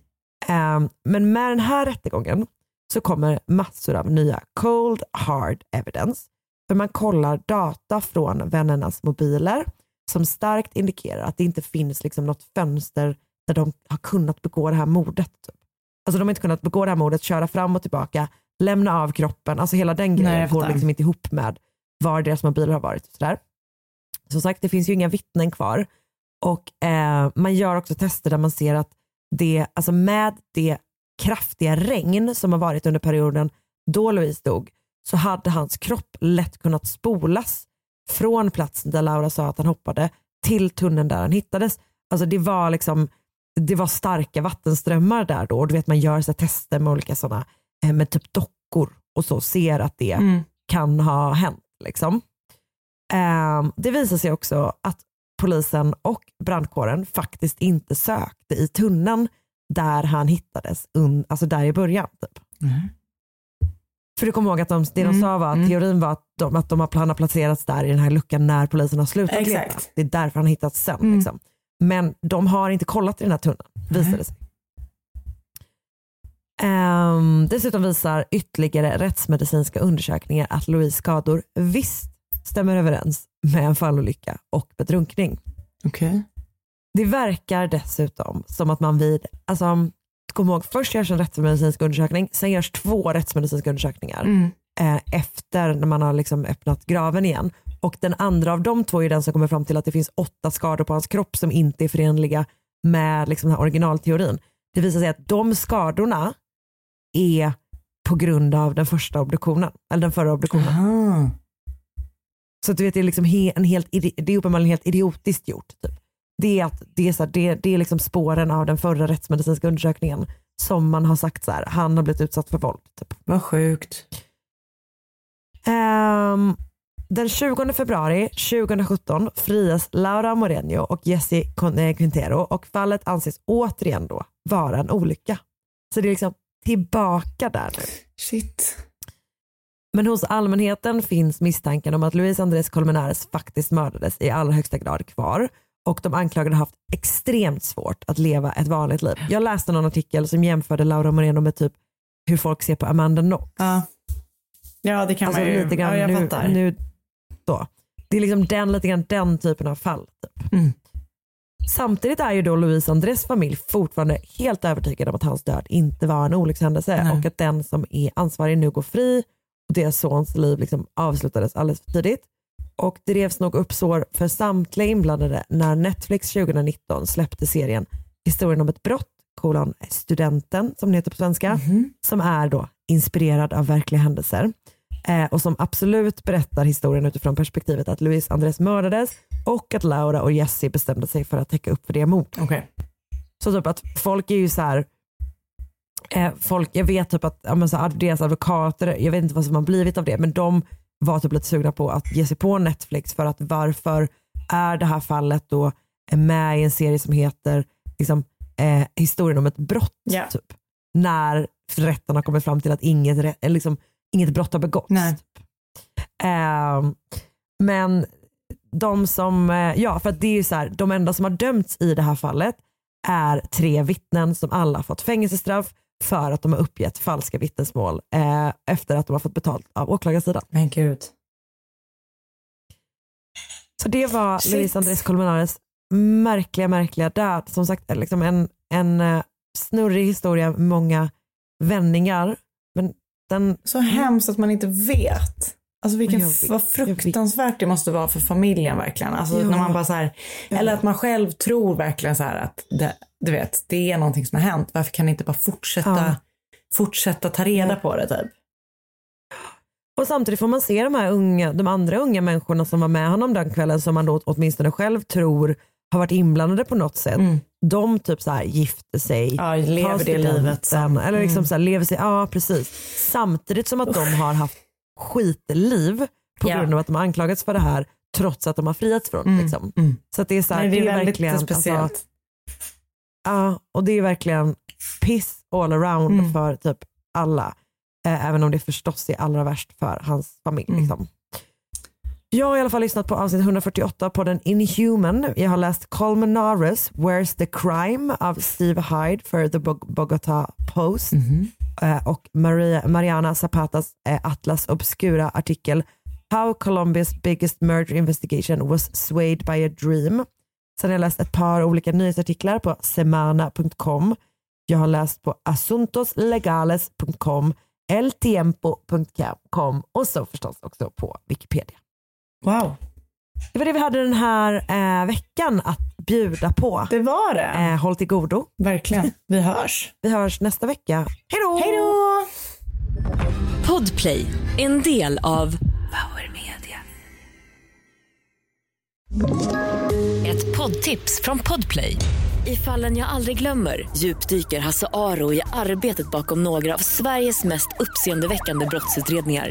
Ehm, men med den här rättegången så kommer massor av nya cold hard evidence. För man kollar data från vännernas mobiler som starkt indikerar att det inte finns liksom något fönster där de har kunnat begå det här mordet. Typ. Alltså de har inte kunnat begå det här mordet, köra fram och tillbaka, lämna av kroppen, alltså hela den Nej, grejen jag går liksom inte ihop med var deras mobiler har varit. Och sådär. Som sagt, det finns ju inga vittnen kvar. Och eh, man gör också tester där man ser att det, alltså med det kraftiga regn som har varit under perioden då Louise dog, så hade hans kropp lätt kunnat spolas från platsen där Laura sa att han hoppade till tunneln där han hittades. Alltså det var liksom det var starka vattenströmmar där då och du vet man gör så tester med olika sådana eh, med typ dockor och så ser att det Mm. kan ha hänt. Liksom. Ehm, det visar sig också att polisen och brandkåren faktiskt inte sökte i tunneln där han hittades, alltså där i början. Typ. För du kommer ihåg att de, det de Mm, sa var att mm. teorin var att de, att de har, placerats där i den här luckan när polisen har slutat Exakt. leta. Det är därför han hittats sen. Mm. Liksom. Men de har inte kollat i den här tunneln, visade det sig. Ehm, dessutom visar ytterligare rättsmedicinska undersökningar att Louise skador visst stämmer överens med en fallolycka och bedrunkning. Okej. Det verkar dessutom som att man vid, alltså kom ihåg, först görs en rättsmedicinsk undersökning, sen görs två rättsmedicinska undersökningar. Mm. eh, efter när man har liksom öppnat graven igen. Och den andra av de två är den som kommer fram till att det finns åtta skador på hans kropp som inte är förenliga med liksom den här originalteorin. Det visar sig att de skadorna är på grund av den första obduktionen, eller den förra obduktionen. Så du vet, det är, liksom he, en helt, det är uppenbarligen helt idiotiskt gjort. Typ. Det, är att, det, är så här, det, det är liksom spåren av den förra rättsmedicinska undersökningen som man har sagt så här, han har blivit utsatt för våld. Typ. Vad sjukt. Ehm, den 20 februari 2017 frias Laura Moreno och Jesse eh, Quintero och fallet anses återigen då vara en olycka. Så det är liksom tillbaka där nu. Shit. Men hos allmänheten finns misstanken om att Luis Andrés Colmenares faktiskt mördades i allra högsta grad kvar och de anklagade har haft extremt svårt att leva ett vanligt liv. Jag läste någon artikel som jämförde Laura Moreno med typ hur folk ser på Amanda Knox. Ja, ja det kan Alltså man ju. lite grann ja, jag nu, fattar. nu då. Det är liksom den, lite grann den typen av fall. Typ. Mm. Samtidigt är ju då Luis Andrés familj fortfarande helt övertygad om att hans död inte var en olyckshändelse Nej. och att den som är ansvarig nu går fri deras sons liv liksom avslutades alldeles för tidigt. Och det revs nog upp sår för samtliga inblandade när Netflix 2019 släppte serien Historien om ett brott, kolon studenten som det heter på svenska, som är då inspirerad av verkliga händelser. Eh, och som absolut berättar historien utifrån perspektivet att Luis Andrés mördades och att Laura och Jesse bestämde sig för att täcka upp för det mord. Okay. Så typ att folk är ju så här, folk, jag vet typ att ja, men så deras advokater, jag vet inte vad som har blivit av det, men de var typ lite sugna på att ge sig på Netflix för att varför är det här fallet då med i en serie som heter liksom, eh, historien om ett brott. Ja. Typ, när rätten har kommit fram till att inget, eller liksom, inget brott har begåtts. Typ. Ehm, men de som, eh, ja för att det är ju så här, de enda som har dömts i det här fallet är tre vittnen som alla fått fängelsestraff för att de har uppgett falska vittnesmål eh, efter att de har fått betalt av åklagarsidan. Men gud. Så det var Shit. Luis Andrés Colmenares märkliga, märkliga död. Som sagt, liksom en, en eh, snurrig historia med många vändningar. Men den, Så hemskt att man inte vet. Alltså vilken, Jag vad fruktansvärt det måste vara för familjen verkligen. Alltså Ja. när man bara så här, eller att man själv tror verkligen så här att det, du vet, det är någonting som har hänt. Varför kan ni inte bara fortsätta, Ja. fortsätta ta reda på det typ? Och samtidigt får man se de här unga, de andra unga människorna som var med honom den kvällen som man då åtminstone själv tror har varit inblandade på något sätt. De typ så här gifter sig, Mm. Ja, lever det livet som- Eller liksom Mm. så här, lever sig, ja precis. Samtidigt som att de har haft skitliv på grund av att de har anklagats för det här trots att de har friats från Mm. liksom. Mm. Så det är så här, det är väldigt verkligen, speciellt. Alltså, ja, och det är verkligen piss all around Mm. för typ alla. Eh, även om det förstås är allra värst för hans familj. Mm. Liksom. Jag har i alla fall lyssnat på avsnitt 148 på den Inhuman. Jag har läst Colmenares, Where's the Crime av Steve Hyde för The Bog- Bogota Post eh, och Maria, Mariana Zapatas eh, Atlas Obscura artikel How Colombia's biggest murder investigation was swayed by a dream. Sen har jag läst ett par olika nyhetsartiklar på semana.com. Jag har läst på asuntoslegales.com, eltiempo.com och så förstås också på Wikipedia. Wow. Det var det vi hade den här eh, veckan att bjuda på. Det var det. Eh, håll till godo. Verkligen. Vi hörs. Vi hörs nästa vecka. Hej då! Hej då! Podplay, en del av Ett poddtips från Podplay. I fallen jag aldrig glömmer djupdyker Hasse Aro i arbetet bakom några av Sveriges mest uppseendeväckande brottsutredningar.